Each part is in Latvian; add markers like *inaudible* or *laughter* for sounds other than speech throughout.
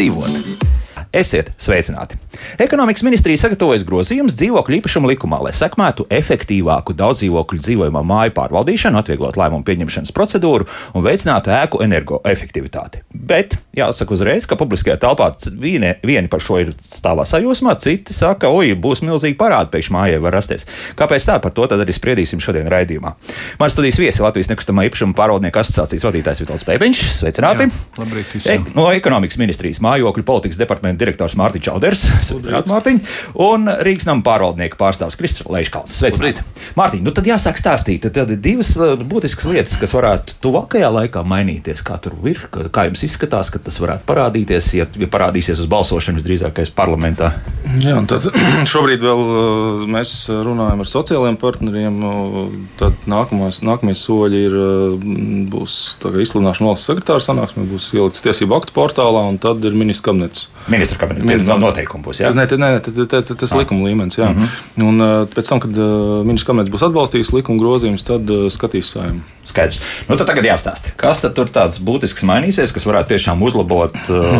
labāk dzīvot. Esiet sveicināti! Ekonomikas ministrija sagatavojas grozījumus dzīvokļu īpašumu likumā, lai sekmētu efektīvāku daudzdzīvokļu dzīvojamo māju pārvaldīšanu, atvieglot lēmumu pieņemšanas procedūru un veicinātu ēku energoefektivitāti. Bet jāsaka uzreiz, ka publiskajā telpā vieni, vieni par šo ir stāvā sajūsmā, citi saka, oi, būs milzīgi parādi, pēkšņi mājai var rasties. Kāpēc tā? Par to arī spriedīsim šodien raidījumā. Man studijas viesi Latvijas nekustamā īpašuma pārvaldnieku asociācijas vadītājs Vitāls Pēpiņš. Sveicināti! Jā, labrīt, e, no ekonomikas ministrijas mājokļu politikas departamenta direktors Mārtiņš Čauders, *laughs* Mārtiņ, un Rīgas nama pārvaldnieka pārstāvs Kristus Leiškals. Sveicināti! Mārtiņ, nu tad jāsāk stāstīt. Tad ir divas uh, būtiskas lietas, kas varētu tuvākajā laikā mainīties. Kā tur ir, kā jums izskatās, ka tas varētu parādīties, ja, ja parādīsies uz balsošanu visdrīzākais parlamentā? Jā, tad *clears throat* šobrīd vēl uh, mēs runājam ar sociālajiem partneriem. Tad nākamās, nākamie soļi ir, uh, būs izsludināšana valsts sekretāra sanāksmē, būs ielikts tiesību aktu portālā, un tad ir ministrs kabinets. Ministra kabinets Min, no noteikumi būs. Jā, nē, nē, tas ir likuma līmenis. -hmm. Un pēc tam, kad ministrs kabinets būs atbalstījis likuma grozījumus, tad skatīs saimnu. Skaidrs. Nu, tad tagad jāstāsta, kas tur tāds būtisks mainīsies, kas varētu tiešām uzlabot *laughs* uh,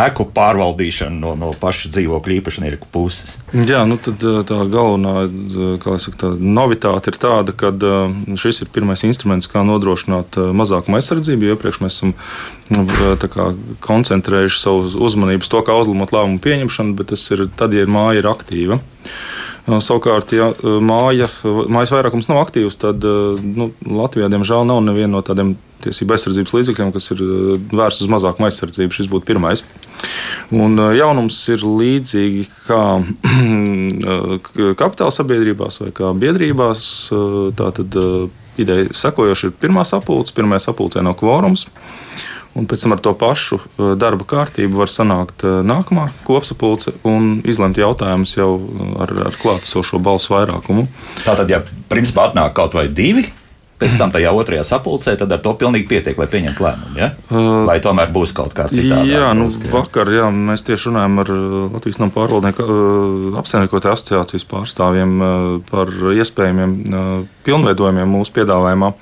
ēku pārvaldīšanu no, no paša dzīvokļa īpašnieku puses. Jā, nu tad tā galvenā saka, tā novitāte ir tāda, ka šis ir pirmais instruments, kā nodrošināt mazākumu aizsardzību. Iepriekš mēs esam nu, kā, koncentrējuši savu uzmanību uz to, kā uzlabot lēmumu pieņemšanu, bet tas ir tad, ja māja ir aktīva. Savukārt, ja māja, mājas vairākums nav aktīvs, tad nu, Latvijā diemžēl nav neviena no tādiem tiesību aizsardzības līdzekļiem, kas ir vērsts uz mazākumu aizsardzību. Šis būtu pirmais. Un jaunums ir līdzīgi kā *clears throat* kapitāla sabiedrībās vai kā biedrībās. Tātad ideja sekojoša ir pirmā sapulce, pirmā sapulcē nav kvorums. Un pēc tam ar to pašu uh, darba kārtību var sanākt uh, nākamā kopsapulce un izlemt jautājumus jau ar, ar klātesošo balsu vairākumu. Tātad, ja principā atnāk kaut vai divi, pēc tam tajā otrajā sapulcē, tad ar to pilnīgi pietiek, lai pieņemtu lēmumu. Ja? Uh, Vai tomēr būs kaut kāds cits? Jā, nu, būs, vakar jā, mēs tieši runājām ar Latvijas nama pārvaldnieku apsaimniekotāju asociācijas pārstāvjiem par iespējamiem pilnveidojumiem mūsu piedāvājumā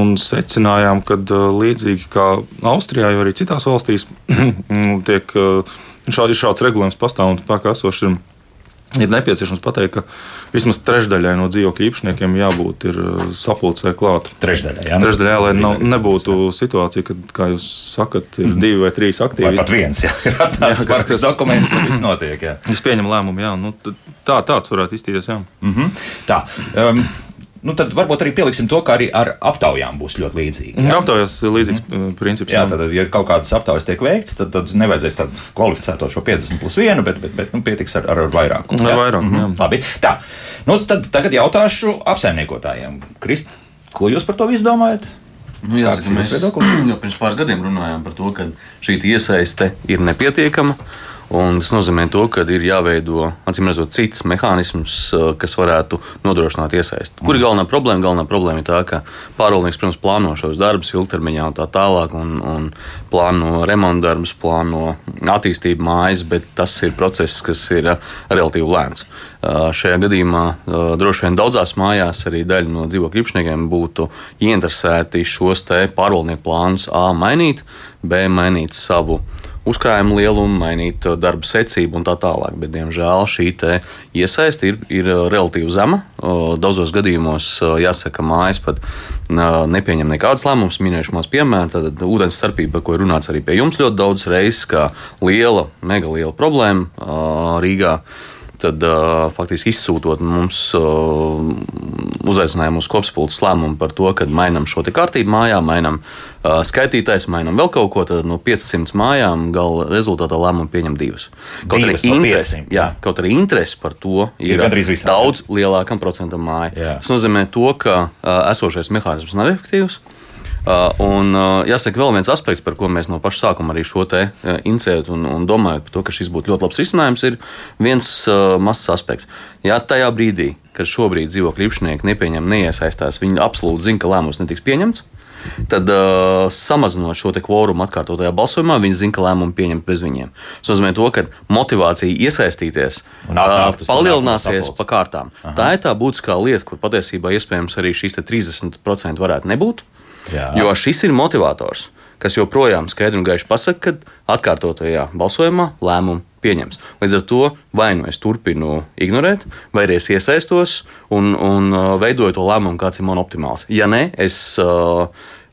un secinājām, ka līdzīgi kā Austrijā, jau arī citās valstīs *clears throat* tiek šādi, šāds regulējums pastāv un spēkā esošs. Ir nepieciešams pateikt, ka vismaz trešdaļai no dzīvokļu īpašniekiem jābūt sapulcē klāta. Trešdaļai, jā, trešdaļai lai nav, nebūtu situācija, kad, kā jūs sakat, ir mm. divi vai trīs aktīvi. Vai pat viens, jā, *laughs* tāds jā, kas dokuments un viss notiek. Jā. Es pieņemu lēmumu, jā, nu, tā, tāds varētu iztīties, jā. Mm -hmm. Tā. Um, Nu, tad varbūt arī pieliksim to, ka arī ar aptaujām būs ļoti līdzīgi. Jā, aptaujas ir līdzīgs mm. princips. Jā, tad, ja kaut kādas aptaujas tiek veikts, tad, tad nevajadzēs tādu kvalificēto šo 50 plus 1, bet, bet, bet nu, pietiks ar, ar vairākumu. Ar vairākumu, jā. Mm -hmm. Labi, tā. Nu, tad tagad jautāšu apsaimniekotājiem. Krist, ko jūs par to visu domājat? Nu, jāsaka, mēs *clears throat* jau pirms pāris gadiem runājām par to, ka šī iesaiste ir nepietiekama. Un tas nozīmē, to, ka ir jāveido redzot, cits mehānisms, eh, kas varētu nodrošināt iesaisti. Kur ir galvenā problēma? Galvenā problēma ir tā, ka pārvaldnieks, protams, plāno šos darbus ilgtermiņā un tā tālāk, un, un plāno remonta darbus, plāno attīstību mājas, bet tas ir process, kas ir eh, relatīvi lēns. Eh, šajā gadījumā droši vien daudzās mājās arī daļa no dzīvokļu īpašniekiem būtu ieinteresēti šos pārvaldnieku plānus A mainīt, B mainīt savu uzkrājumu lielumu, mainīt uh, darba secību un tā tālāk. Bet, diemžēl, šī iesaiste ir, ir uh, relatīvi zema. Uh, daudzos gadījumos, jāsaka, mājas pat nepieņem nekādus lēmumus. Minēšu maz piemēru, tad ūdens starpība, ko ir runāts arī pie jums ļoti daudz reizes, kā liela, mega liela problēma Rīgā tad uh, faktiski izsūtot mums uh, uzaicinājumu uz kopspulces lēmumu par to, ka mainām šo kārtību mājā, mainām uh, skaitītājs, mainām vēl kaut ko, tad no 500 mājām gala rezultātā lēmumu pieņem divas. Kaut divas arī, no interesi, jā, kaut arī interesi par to ir, ir daudz lielākam procentam māju. Jā. Tas nozīmē to, ka uh, esošais mehānisms nav efektīvs. Uh, un uh, jāsaka, vēl viens aspekts, par ko mēs no paša sākuma arī šo te uh, inicētu un, un domājam par to, ka šis būtu ļoti labs risinājums, ir viens mazs aspekts. Jā, tajā brīdī, kad šobrīd dzīvokļu īpašnieki nepieņem, neiesaistās, viņi absolūti zina, ka lēmums netiks pieņemts. Tad, uh, samazinot šo kvorumu atkārtotajā balsojumā, viņi zina, ka lēmumu pieņemt bez viņiem. Tas nozīmē, to, ka motivācija iesaistīties uh, palielināsies pa kārtām. Aha. Tā ir tā būtiskā lieta, kur patiesībā iespējams arī šīs 30% varētu nebūt. Uh, Jā. Jo šis ir motivators, kas joprojām skaidri un gaiši pasaka, ka atkārtotajā balsojumā lēmumu pieņems. Līdz ar to vai nu es turpinu ignorēt, vai arī es iesaistos un, un uh, veidoju to lēmumu, kāds ir man optimāls. Ja nē, es uh,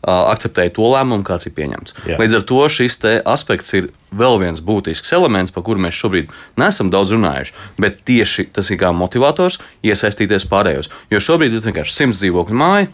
akceptēju to lēmumu, kāds ir pieņemts. Jā. Līdz ar to šis aspekts ir vēl viens būtisks elements, par kuru mēs šobrīd neesam daudz runājuši. Bet tieši tas ir kā motivators iesaistīties pārējos. Jo šobrīd ir vienkārši simts dzīvokļu māja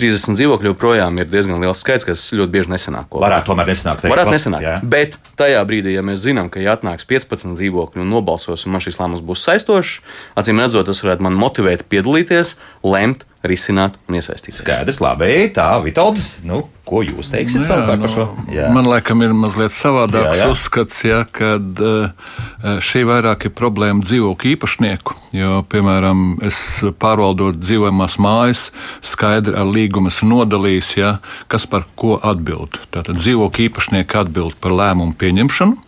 30 dzīvokļu joprojām ir diezgan liels skaits, kas ļoti bieži nesanāk. Kopā. Varētu tomēr nesanākt. Varētu nesanākt. Jā. Bet tajā brīdī, ja mēs zinām, ka ja atnāks 15 dzīvokļi un nobalsos, un man šis lēmums būs saistošs, acīm redzot, tas varētu man motivēt piedalīties, lemt risināt un iesaistīties. Skaidrs, labi. Tā, Vitaldi, nu, ko jūs teiksiet jā, savukārt par šo? Jā. Man liekas, ir mazliet savādāks jā, jā. uzskats, ja, kad uh, šī vairāk ir problēma dzīvokļu īpašnieku. Jo, piemēram, es pārvaldot dzīvojamās mājas, skaidri ar līgumu esmu nodalījis, ja, kas par ko atbild. Tātad dzīvokļu īpašnieki atbild par lēmumu pieņemšanu Eh,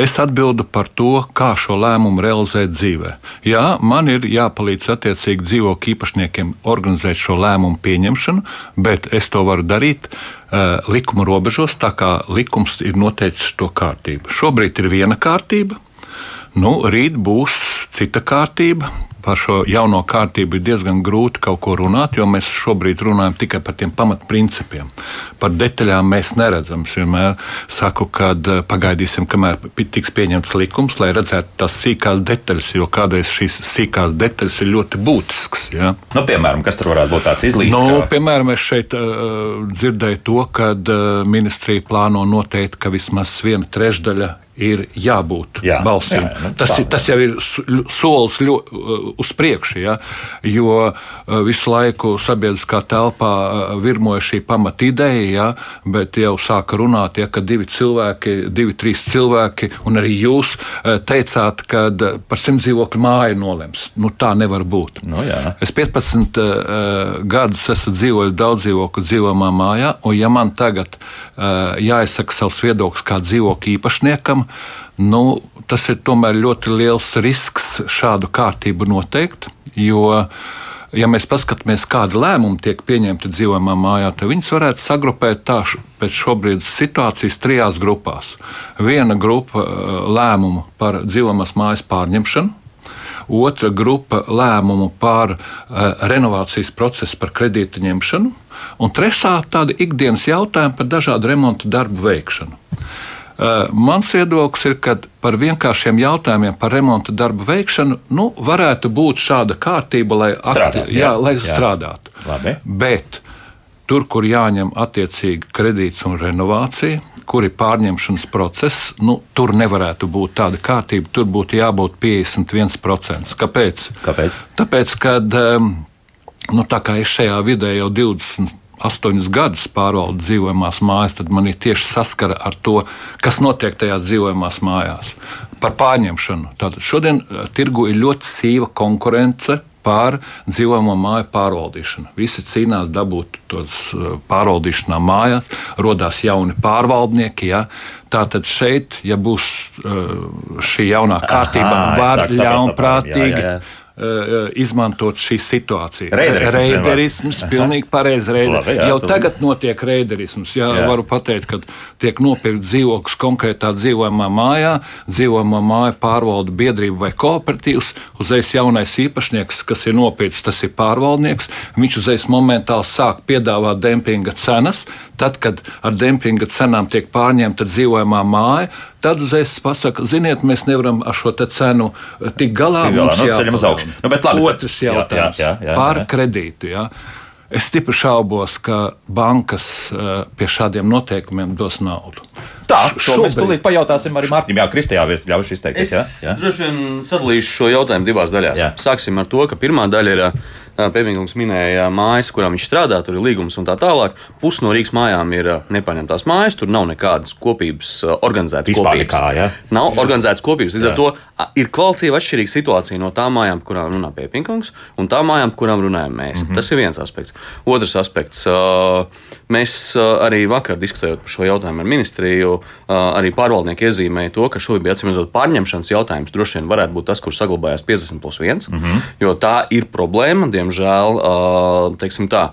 es atbildu par to, kā šo lēmumu realizēt dzīvē. Jā, man ir jāpalīdz attiecīgi dzīvokļu īpašniekiem organizēt šo lēmumu pieņemšanu, bet es to varu darīt uh, likuma robežos, tā kā likums ir noteicis to kārtību. Šobrīd ir viena kārtība. Nu, rīt būs cita kārtība, par šo jauno kārtību ir diezgan grūti kaut ko runāt, jo mēs šobrīd runājam tikai par tiem pamatprincipiem. Par detaļām mēs neredzam. Es vienmēr saku, ka eh, pagaidīsim, kamēr tiks pieņemts likums, lai redzētu tās sīkās detaļas, jo kādreiz šīs sīkās detaļas ir ļoti būtiskas. Ja? Nu, piemēram, kas tur varētu būt tāds izlīdz? Nu, kā... Piemēram, es šeit uh, dzirdēju to, ka uh, ministrija plāno noteikt, ka vismaz viena trešdaļa ir jābūt jā, balsīm. Jā, nu, tas, ir, tas jau ir solis ļo, uh, uz priekšu, ja, jo uh, visu laiku sabiedriskā telpā uh, virmoja šī pamata ideja, ja, bet jau sāka runāt, ja, ka divi cilvēki, divi, trīs cilvēki, un arī jūs teicāt, ka par simt dzīvokļu māju nolems. Nu, tā nevar būt. Nu, jā. es 15 uh, gadus esmu dzīvojis daudz dzīvokļu dzīvojamā mājā, un ja man tagad uh, jāizsaka savs viedoklis kā dzīvokļu īpašniekam, nu, tas ir tomēr ļoti liels risks šādu kārtību noteikt. Jo, ja mēs paskatāmies, kāda lēmuma tiek pieņemta dzīvojamā mājā, tad viņas varētu sagrupēt tā pēc šobrīd situācijas trijās grupās. Viena grupa eh, lēmumu par dzīvojamās mājas pārņemšanu, otra grupa lēmumu par uh, renovācijas procesu, par kredīta ņemšanu, un trešā tāda ikdienas jautājuma par dažādu remontu darbu veikšanu. Eh, mans viedoklis ir, ka par vienkāršiem jautājumiem par remonta darbu veikšanu nu, varētu būt šāda kārtība, lai, Strādās, akti, jā, jā, lai jā. strādātu. Labi. Bet tur, kur jāņem attiecīgi kredīts un renovācija, kur ir pārņemšanas process, nu, tur nevarētu būt tāda kārtība. Tur būtu jābūt 51%. Kāpēc? Kāpēc? Tāpēc, kad ehm, nu, tā kā es šajā vidē jau 20 astoņus gadus pārvaldu dzīvojamās mājas, tad man ir tieši saskara ar to, kas notiek tajās dzīvojamās mājās. Par pārņemšanu. Tātad šodien eh, tirgu ir ļoti sīva konkurence par dzīvojamo māju pārvaldīšanu. Visi cīnās dabūt tos eh, pārvaldīšanā mājās, radās jauni pārvaldnieki. Ja? Tātad šeit, ja būs eh, šī jaunā kārtība, Aha, var ļaunprātīgi. Jā, jā, jā izmantot šīs situācijas. Reiderisms, pilnīgi pareizi. Reider. Jau tagad notiek reiderisms. Jā, jā. Varu pateikt, ka tiek nopirkt dzīvoklis konkrētā dzīvojamā mājā, dzīvojamā māja pārvalda biedrība vai kooperatīvs. Uzreiz jaunais īpašnieks, kas ir nopircis, tas ir pārvaldnieks. Viņš uzreiz momentāli sāk piedāvāt dempinga cenas. Tad, kad ar dempinga cenām tiek pārņemta dzīvojamā māja, tad uzreiz pasakā, ziniet, mēs nevaram ar šo cenu eh, tikt galā. Tik galā nu, ceļam uz augšu. Nu, labi, Otrs jautājums jā, jā, jā, par jā. kredītu. Jā. Es stipri šaubos, ka bankas uh, pie šādiem noteikumiem dos naudu. Tā, šo mēs tūlīt pajautāsim arī Mārtiņam. Jā, Kristijā ļaušu izteikties. Es jā, jā. droši vien sadalīšu šo jautājumu divās daļās. Jā. Sāksim ar to, ka pirmā daļa ir Pēvīgums minēja mājas, kurām viņš strādā, tur ir līgums un tā tālāk. Pusi no Rīgas mājām ir nepaņemtās mājas, tur nav nekādas kopības, organizētas Vispār kopības. Nekā, ja? Nav jā. organizētas kopības. Līdz ar to ir kvalitīva atšķirīga situācija no tām mājām, kurām runā Pēvīgums, un tām mājām, kurām runājam mēs. Mm -hmm. Tas ir viens aspekts. Otrs aspekts. Mēs arī vakar diskutējot par šo jautājumu ar ministriju, arī pārvaldnieki iezīmēja to, ka šobrīd bija atcīmredzot pārņemšanas jautājums. Droši vien varētu būt tas, kurš saglabājās 50 plus 1, mm -hmm. jo tā ir problēma. Diemžēl, teiksim tā,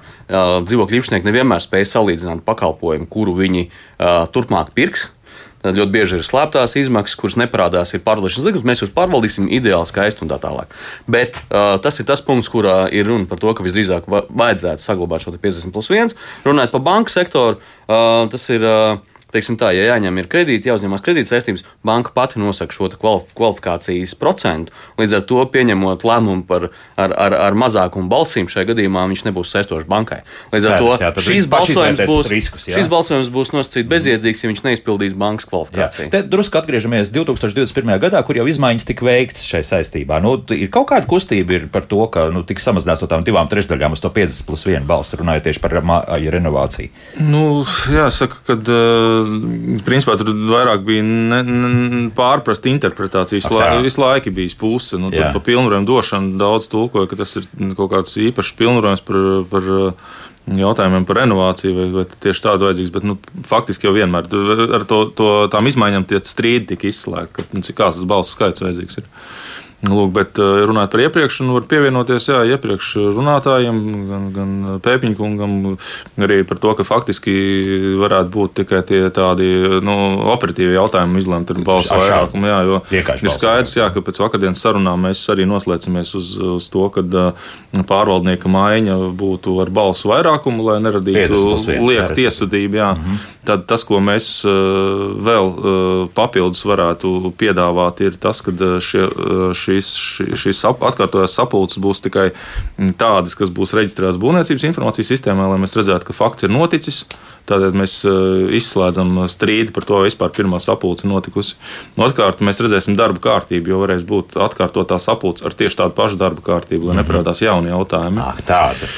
dzīvokļu īpašnieki nevienmēr spēj salīdzināt pakalpojumu, kuru viņi turpmāk pirks Tad ļoti bieži ir slēptās izmaksas, kuras neparādās, ir pārvaldīšanas likums. Mēs jūs pārvaldīsim ideāli, skaisti un tā tālāk. Bet uh, tas ir tas punkts, kurā ir runa par to, ka visdrīzāk vajadzētu saglabāt šo 50 plus 1. Runājot par banku sektoru, uh, tas ir. Uh, teiksim tā, ja jāņem ir kredīti, jāuzņemās kredīta saistības, banka pati nosaka šo kvalifikācijas procentu. Līdz ar to pieņemot lēmumu par ar, ar, ar mazākumu balsīm, šajā gadījumā viņš nebūs saistošs bankai. Līdz ar to jā, šīs balsojums būs, riskus, šīs balsojums būs nosacīts bezjēdzīgs, ja viņš neizpildīs bankas kvalifikāciju. Jā. Te drusku atgriežamies 2021. gadā, kur jau izmaiņas tika veikts šai saistībā. Nu, ir kaut kāda kustība par to, ka nu, tika samazināts no tām divām trešdaļām uz to 50 plus 1 balsu, runājot tieši par renovāciju. Nu, jāsaka, ka uh, principā tur vairāk bija ne, ne, pārprasta interpretācijas. La, visu laiku bija puse. Nu, tur pa pilnvarojumu došanu daudz tulkoja, ka tas ir kaut kāds īpašs pilnvarojums par. par jautājumiem par renovāciju, vai, vai tieši tādu vajadzīgs. Bet nu, faktiski jau vienmēr ar to, to, tām izmaiņām tie strīdi tika izslēgti, nu, cik kāds tas balss skaits vajadzīgs. Ir. Lūk, bet eh, runājot par iepriekš, nu, var pievienoties jā, iepriekš runātājiem, gan, gan Pēpiņkungam, arī par to, ka faktiski varētu būt tikai tie tādi nu, operatīvi jautājumi izlemt ar balsu vairākumu. Jā, jo ir skaidrs, jā, ka pēc vakardienas sarunām mēs arī noslēdzamies uz, uz to, ka uh, pārvaldnieka maiņa būtu ar balsu vairākumu, lai neradītu lieku tiesvedību. Jā. Mm -hmm. Tad tas, ko mēs uh, vēl uh, papildus varētu piedāvāt, ir tas, ka šie, šie šīs, šīs atkārtotās sapulces būs tikai tādas, kas būs reģistrētas būvniecības informācijas sistēmā, lai mēs redzētu, ka fakts ir noticis. Tādēļ mēs izslēdzam strīdu par to, vai vispār pirmā sapulce notikusi. Otrkārt, mēs redzēsim darba kārtību, jo varēs būt atkārtotā sapulce ar tieši tādu pašu darba kārtību, lai mm -hmm. neparādās jauni jautājumi. Ah, tāda.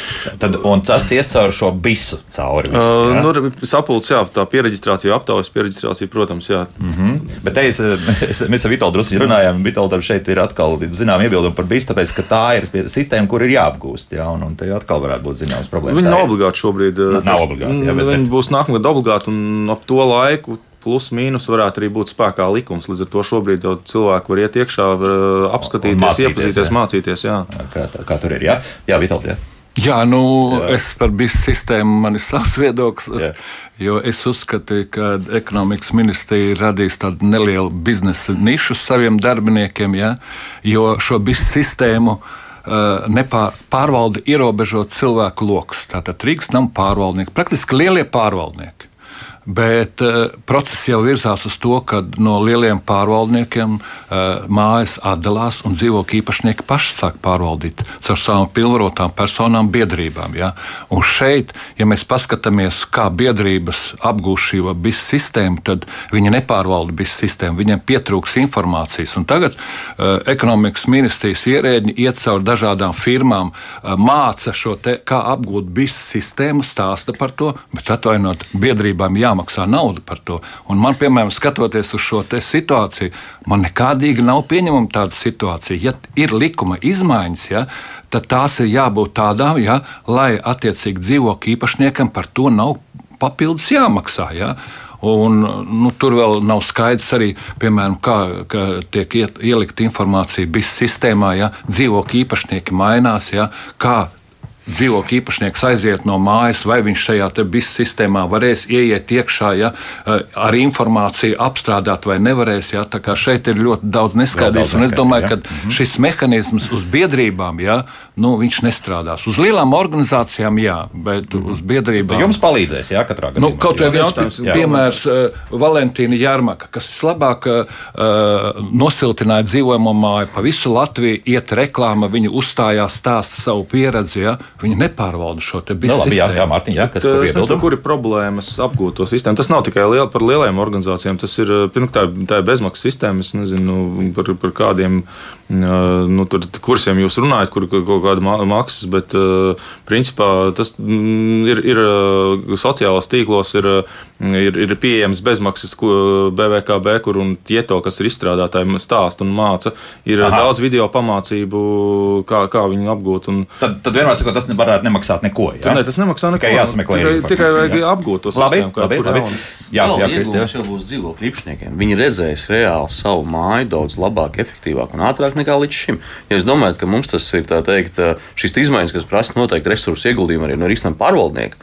Tad, un tas ies cauri šo bisu cauri. Visu, uh, nu, sapulce, jā, tā pieregistrācija, aptaujas pieregistrācija, protams, jā. Mm -hmm. Bet te es, mēs, mēs ar Vitālu drusku runājām, Vitālam šeit ir atkal zinām iebildumi par bisu, tāpēc, ka tā ir sistēma, kur ir jāapgūst, jā, un, un te atkal varētu būt zināmas problēmas. Viņi nav obligāti šobrīd. Nav, nav obligāti, jā, bet, viņi būs nākamgad obligāti, un ap to laiku plus mīnus varētu arī būt spēkā likums. Līdz ar to šobrīd jau cilvēki var iet iekšā, var uh, apskatīties, mācīties, iepazīties, jā. mācīties. Jā. Kā, kā tur ir? Jā, jā Vitāli. Jā. Nu, jā. es par visu sistēmu man ir savs viedoklis. Jo es uzskatu, ka ekonomikas ministrija radīs tādu nelielu biznesa nišu saviem darbiniekiem, ja, jo šo biznesa sistēmu nepārvalda ierobežot cilvēku lokus. Tātad Rīgas nama pārvaldnieki, praktiski lielie pārvaldnieki. Bet uh, process jau virzās uz to, ka no lieliem pārvaldniekiem uh, mājas atdalās un dzīvokļu īpašnieki paši sāk pārvaldīt caur savām pilnvarotām personām, biedrībām. Ja? Un šeit, ja mēs paskatāmies, kā biedrības apgūst šo bisu sistēmu, tad viņi nepārvalda bisu sistēmu, viņiem pietrūks informācijas. Un tagad uh, ekonomikas ministrijas ierēģi iet cauri dažādām firmām, māca šo te, kā apgūt bisu sistēmu, stāsta par to, bet atvainot biedrībām jā jāmaksā nauda par to. Un man, piemēram, skatoties uz šo situāciju, man nekādīgi nav pieņemama tāda situācija. Ja ir likuma izmaiņas, ja, tad tās ir jābūt tādām, ja, lai attiecīgi dzīvokļu īpašniekam par to nav papildus jāmaksā. Ja. Un, nu, tur vēl nav skaidrs arī, piemēram, kā tiek iet, ielikt informācija BIS sistēmā, ja dzīvokļu īpašnieki mainās, ja, kā dzīvokļu īpašnieks aiziet no mājas, vai viņš šajā BIS sistēmā varēs ieiet iekšā, ja eh, ar informāciju apstrādāt vai nevarēs. Ja, tā kā šeit ir ļoti daudz neskaidrības, un es domāju, ka ja? Mhm. šis mehānisms uz biedrībām, ja, nu, viņš nestrādās. Uz lielām organizācijām, jā, bet mm. uz biedrībām. Jums palīdzēs, jā, katrā gadījumā. Nu, kaut vai viens piemērs, uh, Valentīna Jārmaka, kas vislabāk uh, nosiltināja dzīvojamo māju pa visu Latviju, iet reklāma, viņa uzstājās, stāsta savu pieredzi. Ja? Viņi nepārvalda šo te biznesa. Nu, labi, jā, jā, Mārtiņ, jā, kas es nezinu, kur ir problēmas apgūt to sistēmu. Tas nav tikai liel, par lielajām organizācijām. Tas ir, pirmkārt, tā, tā ir bezmaksas sistēma. Es nezinu par, par kādiem nu, tur kursiem jūs runājat, kur ir kaut kāda maksas, bet principā tas mm, ir, ir sociālās tīklos, ir, ir, ir pieejams bezmaksas BVKB, kur un tieto, kas ir izstrādātāji, stāsta un māca. Ir Aha. daudz video pamācību, kā, kā viņu apgūt. Un... Tad, tad vienmēr sakot, tas varētu nemaksāt neko. Ja? Tur, ne, tas nemaksā neko. Tikai jāsameklē. Tikai, tikai vajag apgūt to labi, sistēmu. Labi, labi. Jā, jā, jā, jau būs dzīvokļu īpašniekiem. Viņi redzēs reāli savu māju daudz labāk, efektīvāk un ātrāk nekā līdz šim. Ja jūs domājat, ka mums tas ir teikt, šīs izmaiņas, kas prasa noteikti resursu ieguldījumu arī no risinājuma pārvaldnieka,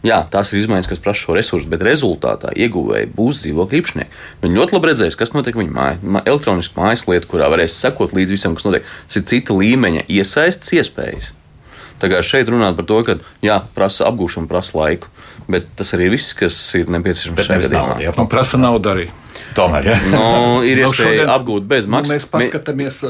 Jā, tās ir izmaiņas, kas prasa šo resursu, bet rezultātā ieguvēji būs dzīvokļu īpašnieki. Viņi ļoti labi redzēs, kas notiek viņu mājā. Elektroniska mājaslietu, kurā varēs sekot līdzi visam, kas notiek. Tas ir cita līmeņa iesaistas iespējas. Tā kā šeit runāt par to, ka jā, prasa apgūšanu, prasa laiku, bet tas arī viss, kas ir nepieciešams šajā gadījumā. Jā, prasa naudu arī. Tomēr ja? nu, ir nu, iespēja šodien, apgūt bezmaksas. Nu, mēs paskatāmies,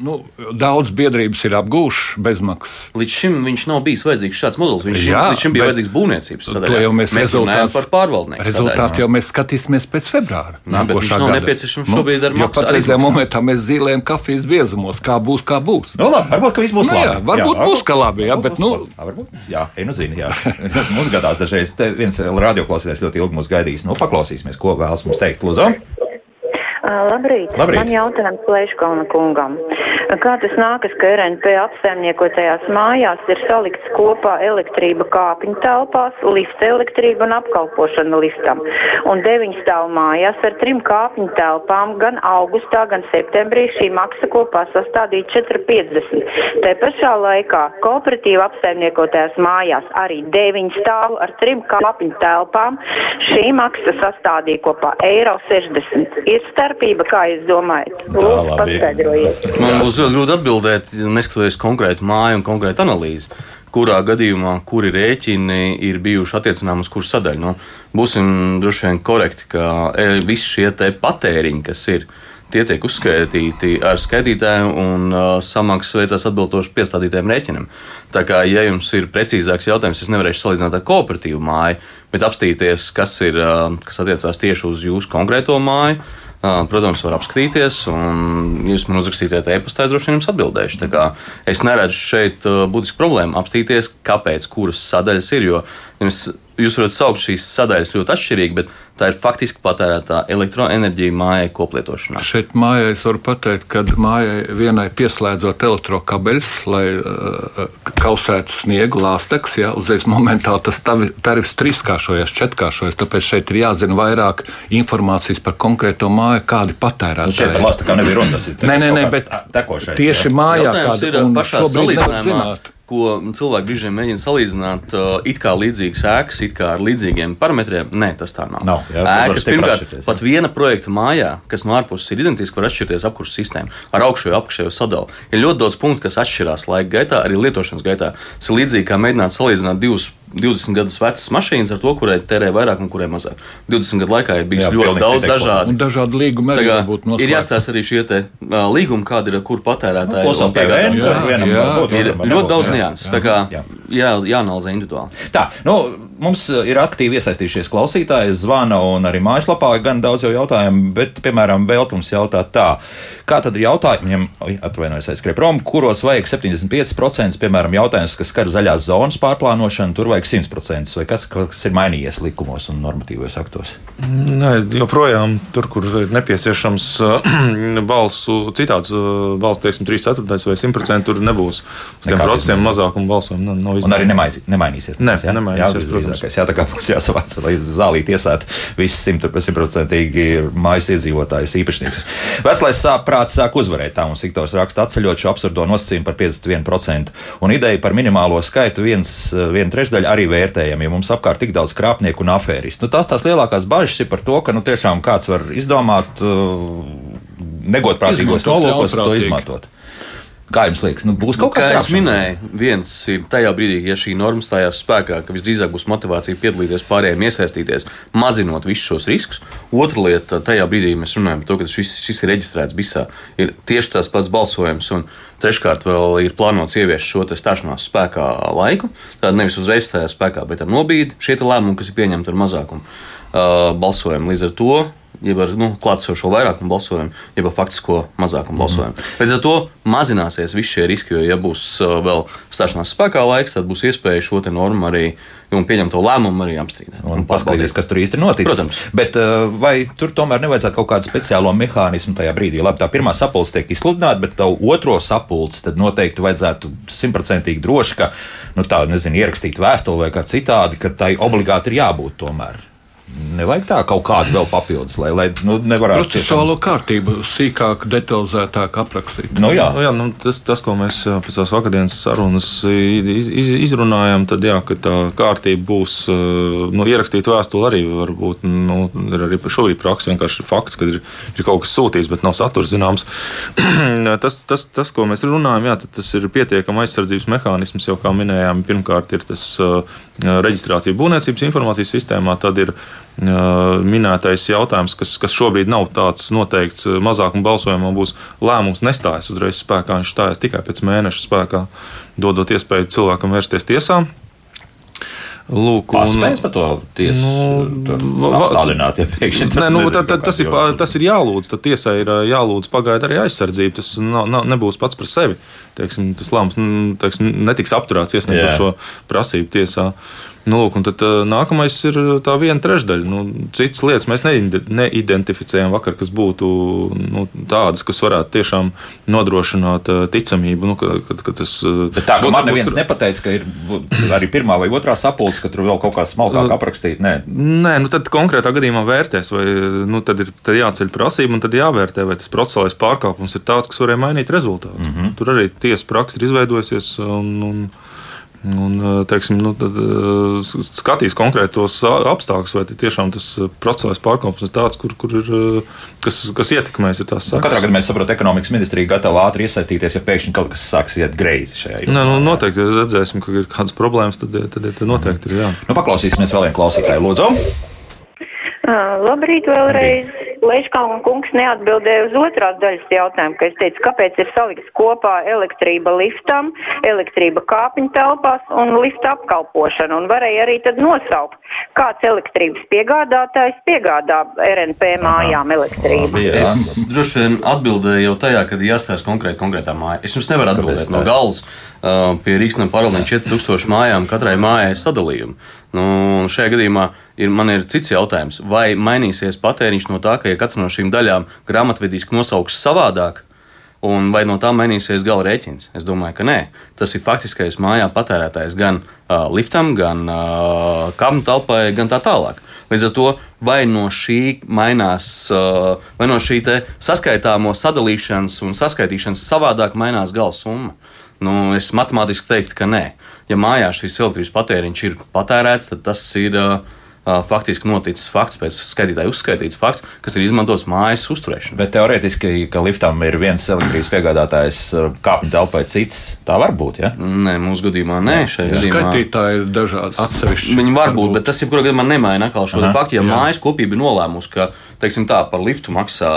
nu, daudz biedrības ir apgūšas bezmaksas. Līdz šim viņš nav bijis vajadzīgs šāds modelis. Viņš Jā, līdz šim bija vajadzīgs būvniecības sadaļā. Jau mēs mēs runājam par pārvaldnieku. Rezultātu jau mēs skatīsimies pēc februāra. Nā, bet viņš nav gada. nepieciešams nu, šobrīd ar maksu. Patreizajā momentā mēs zīlējam kafijas biezumos, kā būs, kā būs. Nu, labi, varbūt, ka viss būs nu, labi. Jā, varbūt jā, būs, ka labi, jā, bet, nu. Varbūt, jā, nu zini, jā. *laughs* mums gadās dažreiz, viens radioklausītājs ļoti ilgi mūs gaidīs. Nu, paklausīsimies, ko vēlas mums teikt. Lūdzu. Labrīt. Labrīt. Man jautājums Pleškalna kungam. Kā tas nākas, ka RNP apsaimniekotajās mājās ir salikts kopā elektrība kāpiņu telpās, lifta elektrība un apkalpošana liftam? Un deviņu stāvu mājās ar trim kāpiņu telpām gan augustā, gan septembrī šī maksa kopā sastādīja 4,50. Te pašā laikā kooperatīva apsaimniekotajās mājās arī deviņu stāvu ar trim kāpiņu telpām šī maksa sastādīja kopā eiro 60. Ir starpība, kā jūs domājat? Lūdzu, paskaidrojiet. Man būs ļoti grūti atbildēt, neskatoties konkrētu māju un konkrētu analīzi. Kurā gadījumā, kuri rēķini ir bijuši attiecināmi uz kuru sadaļu? Nu, būsim droši vien korekti, ka e, visi šie patēriņi, kas ir, tie tiek uzskaitīti ar skaitītājiem un uh, samaksas veicās atbilstoši piestādītājiem rēķinam. Tā kā, ja jums ir precīzāks jautājums, es nevarēšu salīdzināt ar kooperatīvu māju, bet apstīties, kas, ir, uh, kas attiecās tieši uz jūsu konkrēto māju Protams, var apskatīties, un, jūs man uzrakstīsiet e-pastā, es droši vien jums atbildēšu. Es neredzu šeit būtisku problēmu apstīties, kāpēc, kuras sadaļas ir. Jo jums jūs varat saukt šīs sadaļas ļoti atšķirīgi, bet tā ir faktiski patērētā elektroenerģija mājai koplietošanā. Šeit mājai es varu pateikt, ka mājai vienai pieslēdzot elektrokabeļus, lai uh, kausētu sniegu lāsteks, ja uzreiz momentāli tas tarifs trīskāršojas, četrkāršojas, tāpēc šeit ir jāzina vairāk informācijas par konkrēto māju, kādi patērētāji. Nu, šeit par lāstekā nebija runa, tas ir nē, nē, nē, bet tekošais, tieši jā. mājā, kāda ir pašā salīdzinājumā ko cilvēki brīžiem mēģina salīdzināt, uh, it kā līdzīgas ēkas, it kā ar līdzīgiem parametriem. Nē, tas tā nav. nav jā, ēkas, pirmkārt, pat viena projekta mājā, kas no ārpuses ir identiska, var atšķirties apkurss sistēmu ar augšējo apakšējo sadalu. Ir ļoti daudz punktu, kas atšķirās laika gaitā, arī lietošanas gaitā. Tas ir līdzīgi kā mēģināt salīdzināt divus 20 gadus vecas mašīnas ar to, kurai tērē vairāk un kurai mazāk. 20 gadu laikā ir bijis Jā, ļoti daudz dažādu. Dažādi līgumi arī būtu noslēgti. Ir jāstāsta arī šie te, uh, līgumi, kādi ir, kur patērētāji nu, ir. PVN, jā, jā, jā, ir ļoti daudz nianses. Tā kā jā. Jā, jāanalizē individuāli. Tā, nu, mums ir aktīvi iesaistījušies klausītāji, zvana un arī mājaslapā gan daudz jau jautājumu, bet, piemēram, Veltums jautā tā, kā tad ir jautājumiem, atvainojos aizskrēju prom, kuros vajag 75%, piemēram, jautājums, kas skar zaļās zonas pārplānošanu, tur vajag vajag 100%, vai kas, kas ir mainījies likumos un normatīvos aktos? Nē, joprojām tur, kur ir nepieciešams *clears throat* balsu, citāds balss, teiksim, 3 ceturtais vai 100%, tur nebūs. Uz tiem procesiem mazākumu balsojumu nav izmaiņas. Un arī nemaiz, nemainīsies. Nē, jā, nemainīsies, jā, protams. Jā, tā kā mums jāsavāc, lai zālīt iesēt viss simtprocentīgi mājas iedzīvotājs īpašnieks. Veselais prāts sāk uzvarēt, tā mums Viktors raksta atceļot šo absurdo nosacījumu par 51%. Un ideja par minimālo skaitu viens, viena trešdaļa arī vērtējam, ja mums apkārt tik daudz krāpnieku un afēristu. Nu, tās tās lielākās bažas ir par to, ka nu, tiešām kāds var izdomāt uh, negodprātīgos nolūkos to izmantot. Kā jums liekas, nu, būs kaut nu, kas tāds? Kā minēju, viens ir tajā brīdī, ja šī norma stājās spēkā, ka visdrīzāk būs motivācija piedalīties pārējiem, iesaistīties, mazinot visus šos riskus. Otra lieta, tajā brīdī mēs runājam par to, ka šis, šis ir reģistrēts visā. Ir tieši tas pats balsojums, un treškārt vēl ir plānots ieviest šo stāšanās spēkā laiku. Tātad nevis uzreiz stājās spēkā, bet ar nobīdi šie lēmumi, kas ir pieņemti ar mazākumu uh, balsojumu. Līdz ar to jeb ar nu, klātsošo vairākumu balsojumu, jeb ar faktisko mazākumu mm. balsojumu. Līdz ar to mazināsies visi šie riski, jo, ja būs vēl stāšanās spēkā laiks, tad būs iespēja šo normu arī un pieņemto lēmumu arī apstrīdēt. Un, un paskatīties, kas tur īsti ir noticis. Protams. Bet vai tur tomēr nevajadzētu kaut kādu speciālo mehānismu tajā brīdī? Labi, tā pirmā sapulce tiek izsludināta, bet tavu otro sapulci tad noteikti vajadzētu simtprocentīgi droši, ka nu, tā, nezinu, ierakstīt vēstuli vai kā citādi, ka tai obligāti ir jābūt tomēr. Nevajag tā kaut kādu vēl papildus, lai, lai nu, nevarētu. Procesuālo kārtību sīkāk, detalizētāk aprakstīt. Nu, jā, nu, jā nu, tas, tas, ko mēs pēc tās vakardienas sarunas iz, iz, izrunājam, tad jā, ka tā kārtība būs nu, ierakstīt vēstuli arī varbūt, nu, ir arī šobrīd praksa vienkārši fakts, ka ir, ir kaut kas sūtīts, bet nav saturs zināms. *clears throat* tas, tas, tas, ko mēs runājam, jā, tas ir pietiekama aizsardzības mehānisms, jau kā minējām, pirmkārt ir tas uh, reģistrācija būvniecības informācijas sistēmā, tad ir minētais jautājums, kas, kas šobrīd nav tāds noteikts mazākuma balsojumā, būs lēmums nestājas uzreiz spēkā, viņš stājas tikai pēc mēneša spēkā, dodot iespēju cilvēkam vērsties tiesā. Lūk, un, par to tiesu nu, apstādināt, ja pēkšņi nē, nu, tad, tad, tas, ir, tas ir jālūdz, tad tiesai ir jālūdz pagaida arī aizsardzība. Tas nav, nav, nebūs pats par sevi. Teiksim, tas lēmums teiksim, netiks apturēts iesniedzot šo prasību tiesā. Nu, lūk, tad uh, nākamais ir tā viena trešdaļa. Nu, citas lietas mēs neidentificējam vakar, kas būtu nu, tādas, kas varētu tiešām nodrošināt uh, ticamību. Nu, ka, ka, ka tas, uh, Bet tā, ka man neviens tur... nepateica, ka ir arī pirmā vai otrā sapulce, ka tur vēl kaut kā smalkāk aprakstīt. Nē, Nē nu tad konkrētā gadījumā vērtēs, vai nu, tad ir tad jāceļ prasība, un tad jāvērtē, vai tas procesuālais pārkāpums ir tāds, kas varēja mainīt rezultātu. Mm -hmm. Tur arī tiesa praksa ir izveidojusies. Un, un, Un, eh, teiksim, nu, tad, eh, skatīs konkrētos apstākļus, vai tiešām tas eh, process pārkāpums ir tāds, kur, kur ir, kas, kas ietekmēs tās sakas. Nu, katrā gadījumā mēs saprotam, ka ekonomikas ministrija gatava ātri iesaistīties, ja pēkšņi kaut kas sāks iet greizi šajā jomā. Nu, noteikti, ja redzēsim, ka ir kādas problēmas, tad, tad, tad noteikti ir jā. Nu, paklausīsimies vēl vienu klausītāju, lūdzu. Labrīt vēlreiz. Labrīt. Leiškalna kungs neatbildēja uz otrās daļas jautājumu, ka es teicu, kāpēc ir salikts kopā elektrība liftam, elektrība kāpņu telpās un lifta apkalpošana. Un varēja arī tad nosaukt, kāds elektrības piegādātājs piegādā RNP mājām elektrību. Es droši vien atbildēju jau tajā, kad jāstāsta konkrēti konkrētā māja. Es jums nevaru atbildēt no galvas. Uh, pie Rīgas paralēli 4000 mājām katrai mājai ir sadalījumi. Nu, šajā gadījumā ir, man ir cits jautājums, vai mainīsies patēriņš no tā, ka ja katra no šīm daļām grāmatvediski nosauks savādāk, un vai no tā mainīsies gala rēķins? Es domāju, ka nē. Tas ir faktiskais mājā patērētājs gan uh, liftam, gan uh, kāpņu telpai, gan tā tālāk. Līdz ar to vai no šī mainās, uh, vai no šī saskaitāmo sadalīšanas un saskaitīšanas savādāk mainās gala summa. Nu, es matemātiski teiktu, ka nē. Ja mājās šis elektrības patēriņš ir patērēts, tad tas ir uh, faktiski noticis fakts, pēc skaitītāja uzskaitīts fakts, kas ir izmantots mājas uzturēšanai. Bet teorētiski, ka liftam ir viens elektrības piegādātājs, kāpņu telpai cits, tā var būt. Ja? Nē, mūsu gadījumā nē. Skaitītāji ir dažādi atsevišķi. Viņi var būt, bet tas jebkurā gadījumā nemaina atkal šo faktu. Ja jā. mājas kopība ir nolēmusi, ka teiksim, tā, par liftu maksā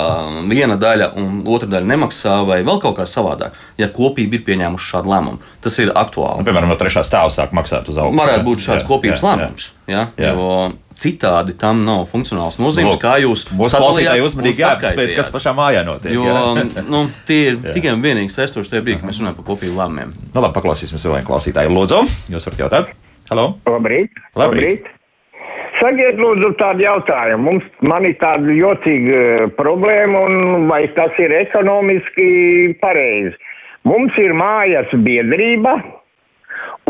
viena daļa un otra daļa nemaksā, vai vēl kaut kā savādāk, ja kopība ir pieņēmuši šādu lēmumu, tas ir aktuāli. Nu, piemēram, no trešā stāva sāk maksāt uz augšu. Varētu būt šāds jā, kopības jā, lēmums. Jā. Jā, jā. Jo, Citādi tam nav funkcionāls nozīmes, kā jūs sadalījāt uzmanīgi jāapspēt, kas pašā mājā notiek. Jo, *laughs* nu, tie ir tikai un vienīgi saistoši tajā brīdī, kad mēs runājam par kopīgu lēmumiem. Nu, labi, paklausīsimies vēl vienu klausītāju. Lūdzu, jūs varat jautāt? Halo? Labrīt! Labrīt. Labrīt. Sakiet, lūdzu, tādu jautājumu. Mums, man ir tāda jocīga eh, problēma, un vai tas ir ekonomiski pareizi. Mums ir mājas biedrība,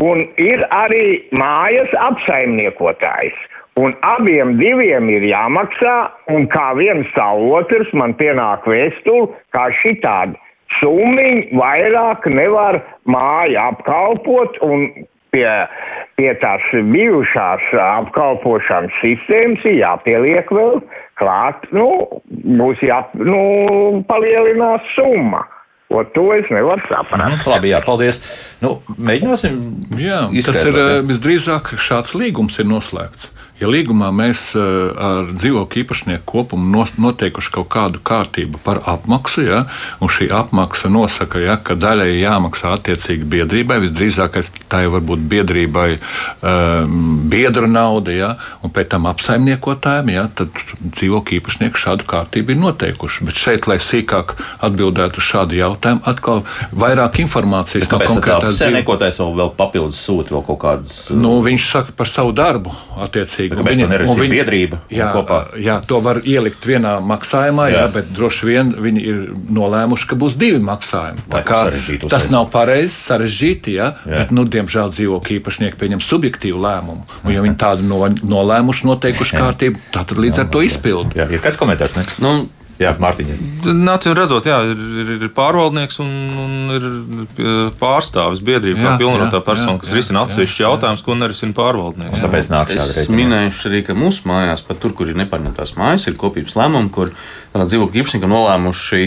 un ir arī mājas apsaimniekotājs. Un abiem diviem ir jāmaksā, un kā viens tā otrs man pienāk vēstuli, kā šitādi summiņi vairāk nevar māju apkalpot, un pie, pie tās bijušās apkalpošanas sistēmas ir jāpieliek vēl klāt, nu, būs jā, nu, palielinās summa. O to es nevaru saprast. Nu, labi, jā, paldies. Nu, mēģināsim. Jā, izskaidrot. tas ir visdrīzāk šāds līgums ir noslēgts. Ja līgumā mēs eh, ar dzīvokļu īpašnieku kopumu noteikuši kaut kādu kārtību par apmaksu, ja, un šī apmaksa nosaka, ja, ka daļai jāmaksā attiecīgi biedrībai, visdrīzākais tā jau var būt biedrībai um, biedra nauda, ja, un pēc tam apsaimniekotājiem, ja, tad dzīvokļu īpašnieki šādu kārtību ir noteikuši. Bet šeit, lai sīkāk atbildētu uz šādu jautājumu, atkal vairāk informācijas no konkrētās dzīves. Apsaimniekotājs vēl papildus sūta vēl kaut kādus. Nu, viņš saka par savu darbu attiecīgi Kāpēc viņa, neredz viņa, biedrība jā, kopā? Jā, to var ielikt vienā maksājumā, jā. Jā, bet droši vien viņi ir nolēmuši, ka būs divi maksājumi. Tā kā, tas nav pareizi, sarežģīti, jā, jā. bet, nu, diemžēl dzīvokļu īpašnieki pieņem subjektīvu lēmumu. Un, ja viņi tādu no, nolēmuši, noteikuši kārtību, tad līdz jā, ar to izpildu. Jā, ir kāds komentārs? Ne? Nu, Jā, Mārtiņa. Nācim redzot, jā, ir, ir pārvaldnieks un, un ir pārstāvis biedrība, kā pilnvarotā persona, kas risina atsevišķu jautājumus, ko nerisina pārvaldnieks. Tāpēc nāk. Es minēšu arī, ka mūsu mājās, pat tur, kur ir nepaņemtās mājas, ir kopības lēmumi, kur dzīvokļu īpašnieki nolēmuši